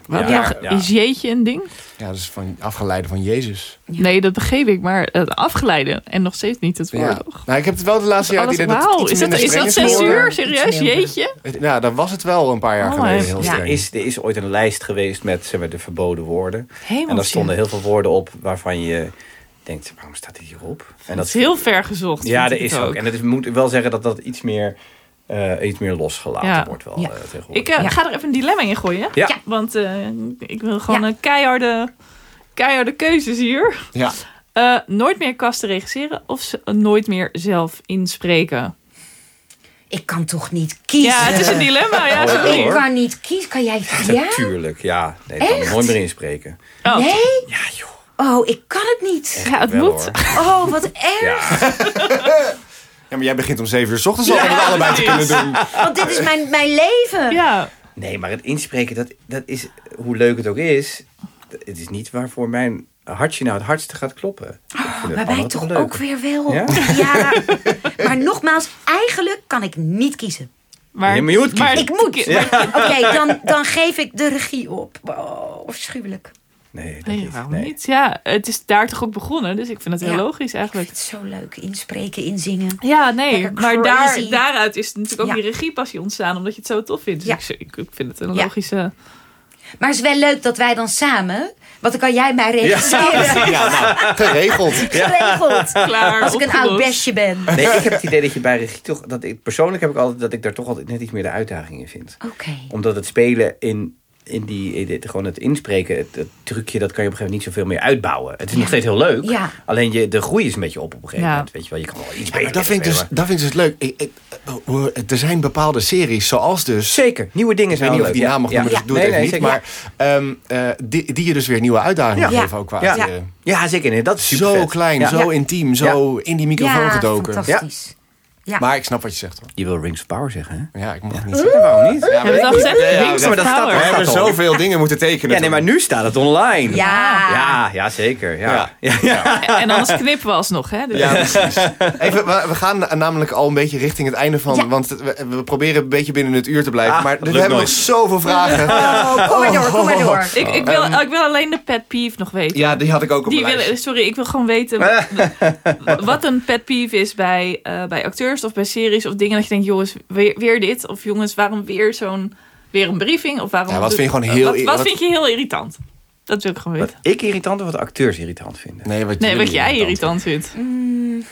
Is jeetje een ding? Ja, dus van afgeleide van Jezus. Nee, dat begreep ik. Maar het afgeleide. En nog steeds niet het woord. Ja. toch? Nou, ik heb het wel de laatste jaar idee dat het wauw. iets Is dat, is dat censuur? Serieus? Jeetje? Ja, dat was het wel een paar jaar Oh, geleden. ja. Heel Ja. streng. Er is, er is ooit een lijst geweest met zeg maar, de verboden woorden. Hemeltje. En daar stonden heel veel woorden op waarvan je denkt, waarom staat dit hierop? En Dat is heel ver gezocht. Ja, dat is het ook. En dat is, moet wel zeggen dat dat iets meer, eh, iets meer losgelaten Ja. wordt wel Ja. eh, tegenwoordig. Ik eh, Ja. ga er even een dilemma in gooien. Ja. Ja. Want eh, ik wil gewoon Ja. een keiharde, keiharde keuzes hier. Ja. Eh, nooit meer kasten regisseren of nooit meer zelf inspreken? Ik kan toch niet kiezen? Ja, het is een dilemma. Ja, Oh. Ik kan niet kiezen. Kan jij... Ja? Natuurlijk, ja. Nee, ik kan er nooit meer inspreken. Oh. Nee? Ja, joh. Oh, ik kan het niet. Ja, het Wel, moet. hoor. Oh, wat erg. Ja. maar jij begint om zeven uur s ochtends al om het allebei te kunnen doen. Want dit is mijn, mijn leven. Ja, Nee, maar het inspreken, dat, dat is, hoe leuk het ook is, het is niet waarvoor mijn hartje nou het hardste gaat kloppen. Het Maar wij toch leuk. ook weer wel. Ja? Ja. Maar nogmaals, eigenlijk kan ik niet kiezen. maar, Nee, maar je moet maar- Ik moet. Ja. Oké, dan, dan geef ik de regie op. Oh, afschuwelijk. Nee, dat Nee, niet. waarom nee. niet? Ja, het is daar toch ook begonnen, dus ik vind het heel Ja. logisch eigenlijk. Het is zo leuk. Inspreken, inzingen. Ja, nee, Lekker maar daar, daaruit is natuurlijk ook Ja. die regiepassie ontstaan, omdat je het zo tof vindt. Dus Ja. ik, ik, ik vind het een Ja. logische... Maar het is wel leuk dat wij dan samen... Want dan kan jij mij regisseren. Ja, nou, geregeld. Geregeld. Klaar, Als ik een oud besje ben. Nee, ik heb het idee dat je bij regie toch, dat ik persoonlijk heb ik altijd dat ik daar toch altijd net iets meer de uitdaging in vind. Oké. Omdat het spelen in, in die, dit- gewoon het inspreken, het, het trucje, dat kan je op een gegeven moment niet zoveel meer uitbouwen. Het is nog steeds heel leuk. Ja. Alleen je, de groei is een beetje op op een gegeven Ja. moment. Weet je wel, je kan wel iets Ja, beter dat vind ik dus, dat vind ik dus leuk. Ik, ik, eh, er zijn bepaalde series, zoals dus... Zeker, nieuwe dingen Ik weet zijn niet of ik wel die naam leuk. mag noemen, dus ik doe het Nee, even nee, niet. Maar ehm, eh, die, die je dus weer nieuwe uitdagingen Ja. geven ook qua Ja. acteren. Ja, zeker. Nee, dat is super Zo vet. klein, Ja. zo intiem, zo in die microfoon Ja, gedoken. fantastisch. Ja. Maar ik snap wat je zegt hoor. Je wil Rings of Power zeggen, hè? Ja, ik mag het niet zeggen. Waarom niet? Ja, Hebben we het al gezegd? Rings of maar dat staat Power. We hebben zoveel dingen moeten tekenen. Ja, nee, maar nu staat het online. Ja. Ja, ja zeker. Ja. Ja. Ja. Ja. En anders knippen we alsnog, hè? Dus- Ja, precies. Even, we, we gaan namelijk al een beetje richting het einde van... Ja. Want we, we proberen een beetje binnen het uur te blijven. Ah, maar we hebben nog zoveel vragen. Oh, kom maar door, kom maar door. Ik, ik, wil, ik wil alleen de pet peeve nog weten. Ja, die had ik ook op Die lijst. sorry, ik wil gewoon weten wat een pet peeve is bij, eh, bij acteurs of bij series of dingen dat je denkt, jongens, weer, weer dit. Of jongens, waarom weer zo'n weer een briefing? Of waarom Ja, wat vind je gewoon heel- Wat, wat wat- vind je heel irritant? Dat wil ik gewoon Wat weten. ik irritant of wat de acteurs irritant vinden? Nee, wat, Nee, wat jij irritant vindt. Mm.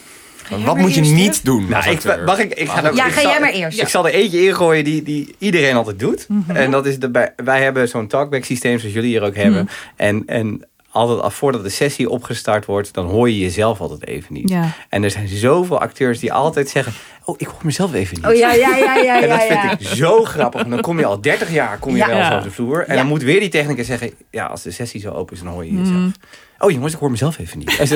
Wat moet je niet doen Nou, ik, mag ik, ik ga Ja, ik ga zal- jij maar eerst. Ik zal er eentje ingooien die, die iedereen altijd doet. Mhm. En dat is de, bij- wij hebben zo'n talkback systeem zoals jullie hier ook hebben. Mhm. En, en altijd al voordat de sessie opgestart wordt, dan hoor je jezelf altijd even niet. Ja. En er zijn zoveel acteurs die altijd zeggen, oh ik hoor mezelf even niet. Oh ja, ja, ja, ja, En dat vind ja. ik zo grappig. En dan kom je al 30 jaar kom je wel zo op de vloer. En dan moet weer die technicus zeggen... Ja, als de sessie zo open is, dan hoor je jezelf. Mhm. Oh jongens, ik hoor mezelf even niet.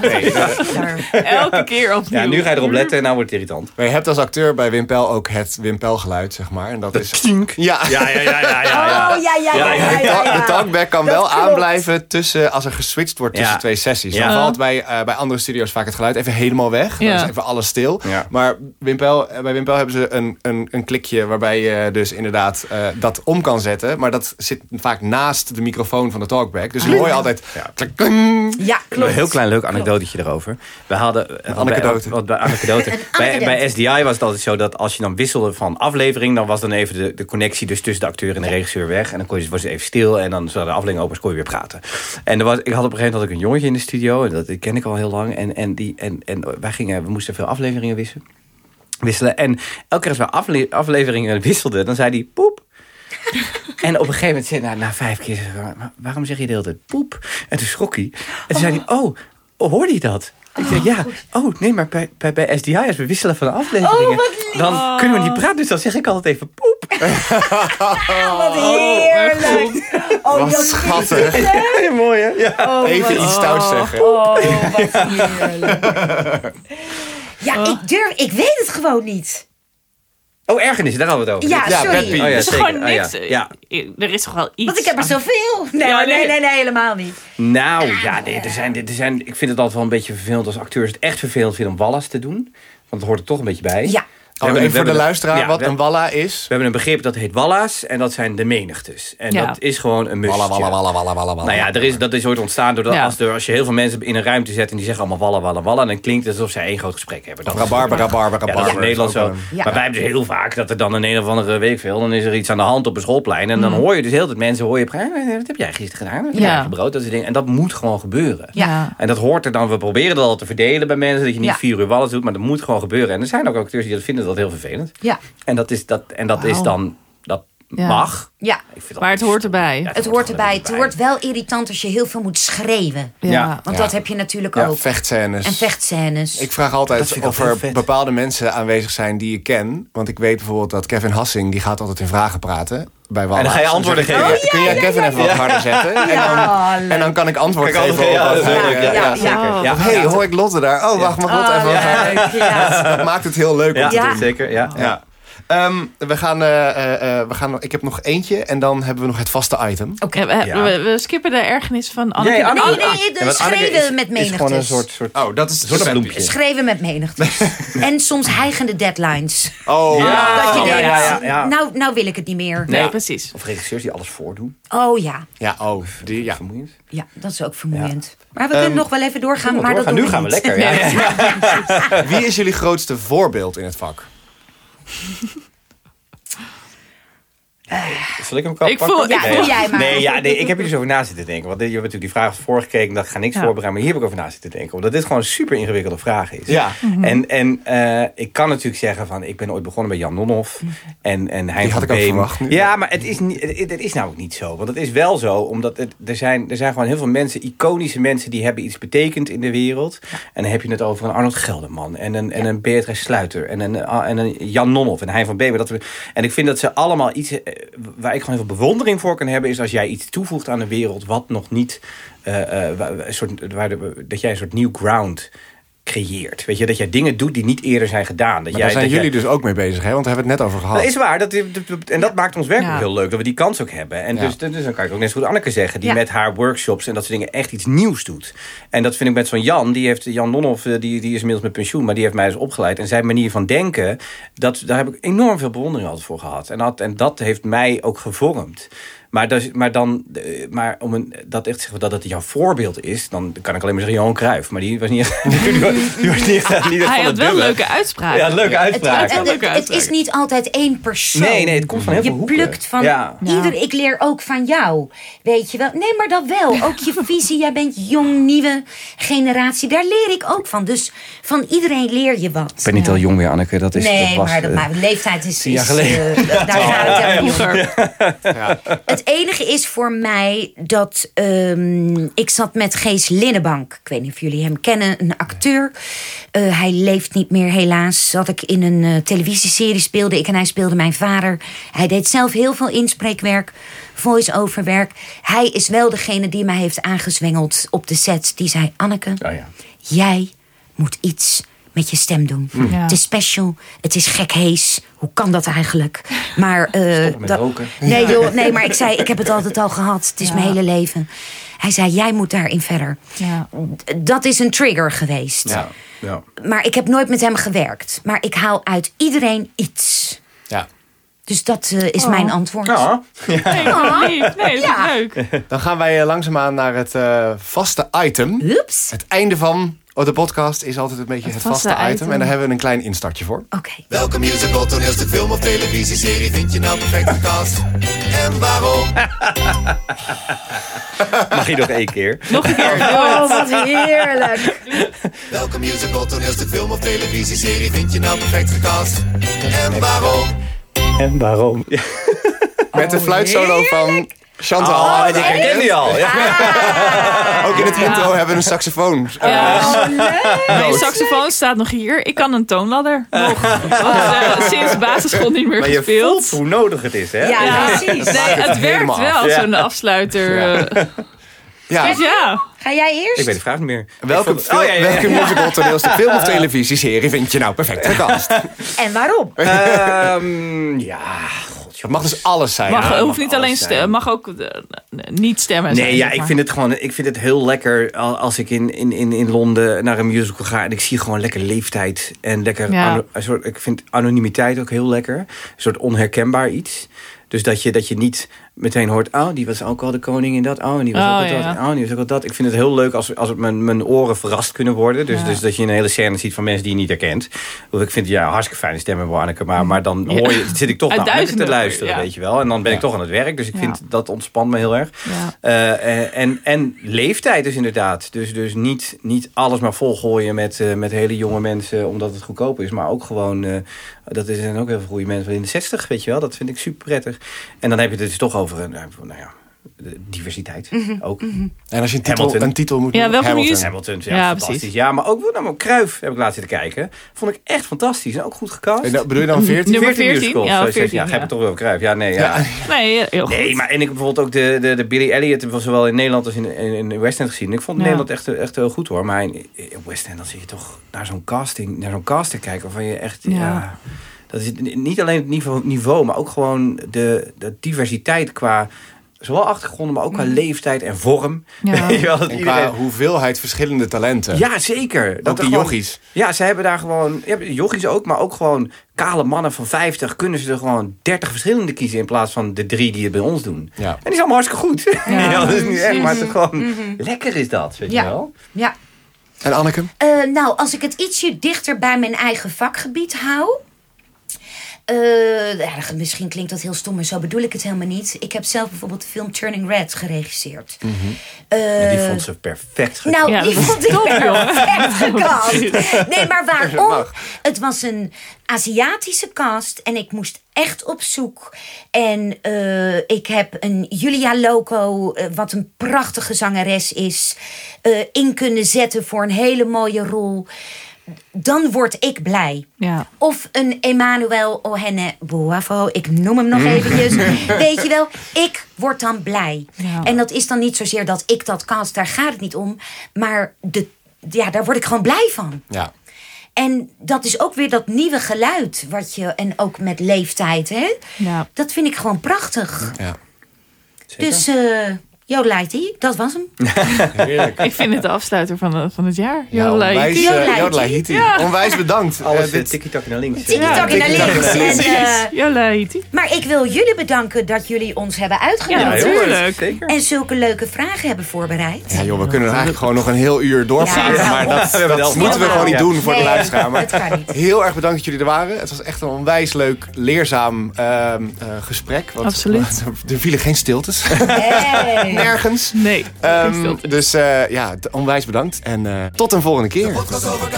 Nee. Elke keer opnieuw. ja, nu ga je erop letten en nou wordt het irritant. Maar je hebt als acteur bij Wimpel ook het Wimpel-geluid, zeg maar. En dat is... Ja, Ja, ja, ja, ja, Oh, ja, ja, ja, ja, De ja, ja. De talkback kan Dat wel klopt. aanblijven tussen, als er geswitcht wordt tussen Ja. twee sessies. Ja. Dan valt bij, eh, bij andere studio's vaak het geluid even helemaal weg. Dan Ja. is even alles stil. Ja. Maar Wimpel, eh, bij Wimpel hebben ze een, een, een klikje waarbij je dus inderdaad eh, dat om kan zetten. Maar dat zit vaak naast de microfoon van de talkback. Dus dan hoor je altijd... Ja. Ja, klopt. Een heel klein leuk anekdotetje erover. We hadden... eh, bij- anekdote. Bij, anekdote. bij, bij SDI was het altijd zo dat als je dan wisselde van aflevering... dan was dan even de, de connectie dus tussen de acteur en de regisseur weg. En dan kon je, was het even stil en dan zodra de aflevering open was, kon je weer praten. En er was, ik had op een gegeven moment had ik een jongetje in de studio. En dat die ken ik al heel lang. En, en, die, en, en wij gingen, we moesten veel afleveringen wisselen. wisselen. En elke keer als we afle- afleveringen wisselden, dan zei hij poep. En op een gegeven moment zei hij, nou, na vijf keer, zei hij, "Maar waarom zeg je de hele tijd poep? En toen schrok hij. En toen zei hij, oh, hoorde je dat? Ik zeg, ja, oh nee, maar bij, bij, bij SDI, als we wisselen van afleveringen, dan kunnen we niet praten. Dus dan zeg ik altijd even poep. Wat heerlijk. Oh, Wat dat- schattig. Ja, mooi hè? Ja. Oh, Even iets stouts zeggen. Oh, wat heerlijk. Ja, ik durf, ik weet het gewoon niet. Oh, ergernis, daar hadden we het over. Ja, Ja, sorry. Oh ja, Dus zeker. gewoon Oh, ja. niks. Ja. Er is toch wel iets. Want ik heb er zoveel. Nee, Ja, nee, nee. nee, nee, helemaal niet. Nou, ja, nee, er zijn, er zijn, ik vind het altijd wel een beetje vervelend als acteurs het echt vervelend vinden om wallas te doen. Want dat hoort er toch een beetje bij. Ja. We Oh, hebben- even we voor de luisteraar, ja, wat we- een walla is. We hebben een begrip dat heet walla's en dat zijn de menigtes. En Ja. dat is gewoon een mustje. Walla, walla, walla, walla, walla, walla. Nou ja, er is, dat is ooit ontstaan doordat Ja. als, er, als je heel veel mensen in een ruimte zet en die zeggen allemaal wallen, wallen, wallen, dan klinkt het alsof zij één groot gesprek hebben. Dat is- Rabarber, rabarber, Ja, dat is in Nederland zo. Ja. Maar wij hebben dus heel vaak dat er dan een een of andere week veel, dan is er iets aan de hand op een schoolplein en dan Mm. hoor je dus heel veel mensen hoor je, "Eh, wat heb jij gisteren gedaan? Wat heb jij Ja. gebrood? Dat soort dingen. En dat moet gewoon gebeuren. Ja. En dat hoort er dan, we proberen dat al te verdelen bij mensen, dat je niet Ja. vier uur wallen doet, maar dat moet gewoon gebeuren. En er zijn ook acteurs die dat vinden dat heel vervelend. Ja. En dat is, dat, en dat is dan, dat Ja. mag. Ja. Maar het hoort erbij. Ja, Het hoort erbij. Het wordt wel irritant als je heel veel moet schreeuwen. Ja. Want Ja. dat heb je natuurlijk Ja, ook. vechtscènes. En vechtscènes. Ik vraag altijd of er vet. bepaalde mensen aanwezig zijn die ik ken. Want ik weet bijvoorbeeld dat Kevin Hassing, die gaat altijd in vragen praten. Bij Wallace. En dan ga je antwoorden geven. "Kun je- Kun jij Kevin even wat harder zetten? En dan, en dan kan ik antwoord geven op ja, wat Ja, ja, ja, zeker. Ja. Of hey, hoor ik Lotte daar? Oh, wacht, mag Lotte Oh, even wat ja. Dat maakt het heel leuk om Ja, te doen. zeker. Ja. Ehm, we gaan, eh, eh, eh, we gaan, ik heb nog eentje en dan hebben we nog het vaste item. Ja, we, Ja. we, we skippen de ergernis van Anneke. Nee, Anneke- Nee, nee, de schreeuwen met is gewoon een menigtes. soort, soort Oh, dat is Een soort bloempje. Schreeuwen met menigtes. en soms hijgende deadlines. Oh, Ja. Dat je ja, denkt, ja, ja, ja. Nou, nou wil ik het niet meer. Nee, Ja. precies. Of regisseurs die alles voordoen. Oh ja. Ja, oh, die, ja. Vermoeiend. Ja, dat is ook vermoeiend. Maar we kunnen nog wel even doorgaan. Maar dat Doorgaan. doen nu gaan we lekker. Ja. Wie is jullie grootste voorbeeld in het vak? Zal ik hem? Ik voel- Ja, nee, jij maar. Nee, ja, nee, ik heb hier dus over na zitten denken. Want je hebt natuurlijk die vraag voorgekeken. Ik ga niks Ja. voorbereiden. Maar hier heb ik over na zitten denken. Omdat dit gewoon een super ingewikkelde vraag is. Ja. En, en eh, ik kan natuurlijk zeggen van... Ik ben ooit begonnen bij Jan Nonhoff. En, en hij Die had ik ook verwacht nu. Ja, maar het is, niet, het, het is namelijk niet zo. Want het is wel zo. Omdat het, er, zijn, er zijn gewoon heel veel mensen... Iconische mensen die hebben iets betekend in de wereld. En dan heb je het over een Arnold Gelderman. En een, en een Beatrice Sluiter. En een, en een Jan Nonhoff. En Hein van Beber. Dat we, en ik vind dat ze allemaal iets... Waar ik gewoon heel veel bewondering voor kan hebben... Is als jij iets toevoegt aan de wereld... Wat nog niet... eh, eh, een soort, waar dat jij een soort nieuw ground creëert. Weet je, dat jij dingen doet die niet eerder zijn gedaan. Dat Maar jij, daar zijn dat jullie jij- dus ook mee bezig, hè? Want daar hebben we het net over gehad. dat is waar. Dat, en dat maakt ons werk Ja. ook heel leuk. Dat we die kans ook hebben. En Ja. dus, dus dan kan ik ook net zo goed Anneke zeggen. Die Ja. met haar workshops en dat soort dingen echt iets nieuws doet. En dat vind ik met zo'n Jan. Die heeft, Jan Nonhoff, eh, die, die is inmiddels met pensioen. Maar die heeft mij dus opgeleid. En zijn manier van denken. Dat, daar heb ik enorm veel bewondering altijd voor gehad. En dat, en dat heeft mij ook gevormd. Maar, dus, maar, dan, eh, maar om een, dat echt zeggen dat het jouw voorbeeld is, dan kan ik alleen maar zeggen Johan Cruijff. Maar die was niet echt, die was, die was niet, echt- niet echt Hij van had het wel dubbele. leuke uitspraken. Ja, leuke Het, uitspraak. het- het- is niet altijd één persoon. Nee, nee, het komt van heel veel Je plukt van Ja. ieder. Ik leer ook van jou. Weet je wel? Nee, maar dat wel. Ook je visie. Jij bent jong, nieuwe generatie. Daar leer ik ook van. Dus van iedereen leer je wat. Ik ben niet al jong meer, Anneke. Dat is, nee, dat was, maar dat, eh, maar leeftijd is. tien jaar is, geleden. eh, daar gaat het Het enige is voor mij dat ehm, ik zat met Gees Linnenbank. Ik weet niet of jullie hem kennen, een acteur. Eh, hij leeft niet meer helaas. Zat ik in een eh, televisieserie speelde ik en hij speelde mijn vader. Hij deed zelf heel veel inspreekwerk, voice-over werk. Hij is wel degene die mij heeft aangezwengeld op de set. Die zei, Anneke, Oh ja. jij moet iets met je stem doen. Ja. Het is special, het is gek hees. Hoe kan dat eigenlijk? Maar, eh, Stoppen met dat- roken. Nee, joh, nee, maar ik zei, ik heb het altijd al gehad. Het is Ja. mijn hele leven. Hij zei, jij moet daarin verder. Ja. Dat is een trigger geweest. Ja. ja. Maar ik heb nooit met hem gewerkt. Maar ik haal uit iedereen iets. Ja. Dus dat eh, is Oh. mijn antwoord. Ja. Nee, nee, nee, dat is Ja. leuk. Dan gaan wij eh, langzaamaan naar het eh, vaste item. Ups. Het einde van oh, de podcast is altijd een beetje het, Het vaste, vaste item. item. En daar hebben we een klein instartje voor. Oké. Welke musical, toneelstuk, film of televisieserie vind je nou perfect gecast? En waarom? Mag je nog één keer? Nog een keer. Oh, wat heerlijk. Welke musical, toneelstuk, film of televisieserie vind je nou perfect gecast? En waarom? En waarom? Met de fluitsolo van Chantal. Oh, die herkende je al. Ja. Ook in het intro hebben we een saxofoon. Ja. Oh, leuk. Mijn saxofoon staat nog hier. Ik kan een toonladder. Nog. Want, eh, sinds basisschool niet meer Maar je gespeeld. voelt hoe nodig het is, hè? Ja, Ja. precies. Nee, het werkt wel, zo'n afsluiter. eh. Ja. Dus ja. Ga jij eerst? Ik weet de vraag niet meer. Welke, Ik vond- film- Oh, ja, ja, ja. welke musical, toneelstuk, film of televisieserie vind je nou perfect gecast? En waarom? Ehm, ja, Het mag dus alles zijn. Mag, Ja, hoeft mag niet alleen stemmen, mag ook eh, niet stemmen. zijn, Nee, ja, ik vind het gewoon. Ik vind het heel lekker al- als ik in, in, in, in Londen naar een musical ga en ik zie gewoon lekker leeftijd en lekker. Ja. een soort, ik vind anonimiteit ook heel lekker. Een soort onherkenbaar iets. Dus dat je, dat je niet meteen hoort, oh, die was ook al de koning in dat. Oh, en die was Oh, ook al ja. dat. Oh, die was ook al dat. Ik vind het heel leuk als, als het mijn, mijn oren verrast kunnen worden. Dus, Ja. dus dat je een hele scène ziet van mensen die je niet herkent. Want ik vind ja, hartstikke fijne stemmen, Anneke. Maar, maar dan hoor je, zit ik toch naar te luisteren, ja. weet je wel. En dan ben ik toch aan het werk. Dus ik Ja. vind dat ontspant me heel erg. Ja. Eh, eh, en, en leeftijd dus inderdaad. Dus, dus niet, niet alles maar volgooien met, eh, met hele jonge mensen omdat het goedkoop is. Maar ook gewoon, eh, dat zijn ook heel veel goede mensen in de 60, weet je wel. Dat vind ik super prettig. En dan heb je het dus toch over een, nou ja, de diversiteit ook. En als je een titel, Hamilton. een titel moet Ja, welke Hamilton. Hamilton, ja, Ja, fantastisch. precies. Ja, maar ook nou, Kruif heb ik laatst zitten kijken. Vond ik echt fantastisch. En ook goed gecast. En dat- Bedoel je dan 14? Nummer 14? musicals. Ja, Zo zeg je, 14, ja, heb ja. het toch wel Kruif. Ja, nee, ja. Nee, heel goed. Nee, maar en ik heb bijvoorbeeld ook de, de, de Billy Elliot was zowel in Nederland als in, in, in West End gezien. Ik vond Ja. Nederland echt, echt heel goed hoor. Maar in, in West End dan zie je toch naar zo'n casting, naar zo'n caster kijken waarvan je echt, ja. Ja. dat is niet alleen het niveau, niveau maar ook gewoon de, de diversiteit qua zowel achtergronden, maar ook qua leeftijd en vorm. Ja. Wel, dat En qua iedereen- hoeveelheid verschillende talenten. ja, zeker. Ook die gewoon- jochies. Ja, ze hebben daar gewoon... Ja, jochies ook, maar ook gewoon kale mannen van 50... kunnen ze er gewoon 30 verschillende kiezen... in plaats van de drie die het bij ons doen. Ja. En die is allemaal hartstikke goed. Ja, Ja, dat is niet echt, maar het is gewoon... Mhm. Lekker is dat, weet Ja. je wel? Ja. En Anneke? Eh, nou, als ik het ietsje dichter bij mijn eigen vakgebied hou. Eh, ja, misschien klinkt dat heel stom, maar zo bedoel ik het helemaal niet. Ik heb zelf bijvoorbeeld de film Turning Red geregisseerd. Die Eh, vond ze perfect gedaan. Nou, Ja, die vond ik top, joh. perfect gecast. Nee, maar waarom? Het was een Aziatische cast en ik moest echt op zoek. En eh, ik heb een Julia Loco, wat een prachtige zangeres is, eh, in kunnen zetten voor een hele mooie rol. Dan word ik blij. Ja. Of een Emmanuel Ohene Boavo, ik noem hem nog eventjes. Weet je wel, ik word dan blij. Ja. En dat is dan niet zozeer dat ik dat cast, daar gaat het niet om. Maar de, ja, daar word ik gewoon blij van. Ja. En dat is ook weer dat nieuwe geluid. Wat je, en ook met leeftijd, hè? Ja. Dat vind ik gewoon prachtig. ja. Zeker. Dus, eh Jodelaiti, dat was hem. Heerlijk. Ik vind het de afsluiter van, de, van het jaar. Ja, Jodelai. onwijs, Jodelai. eh. Ja. Onwijs bedankt. Alles Eh, dit dit, tikkie-takkie naar links. Tiki-taki naar tiki-taki links. naar links. En, eh, Jodelai. maar ik wil jullie bedanken dat jullie ons hebben Ja, uitgenodigd. natuurlijk. Zeker. en zulke leuke vragen hebben voorbereid. ja, joh, we kunnen eigenlijk gewoon nog een heel uur doorpraten. Ja, maar ja. dat, dat moeten we gewoon niet doen voor de luisteraar. Maar het kan niet. heel erg bedankt dat jullie er waren. Het was echt een onwijs leuk, leerzaam ehm, eh, gesprek. Want, Absoluut. Er vielen geen stiltes. Hey. Nergens. Nee. Ehm, dus eh, ja, onwijs bedankt. En eh, tot een volgende keer. Podcast over.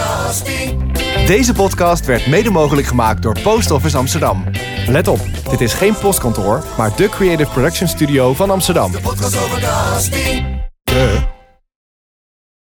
Deze podcast werd mede mogelijk gemaakt door Post Office Amsterdam. Let op, dit is geen postkantoor, maar de creative production studio van Amsterdam. Podcast over casting. De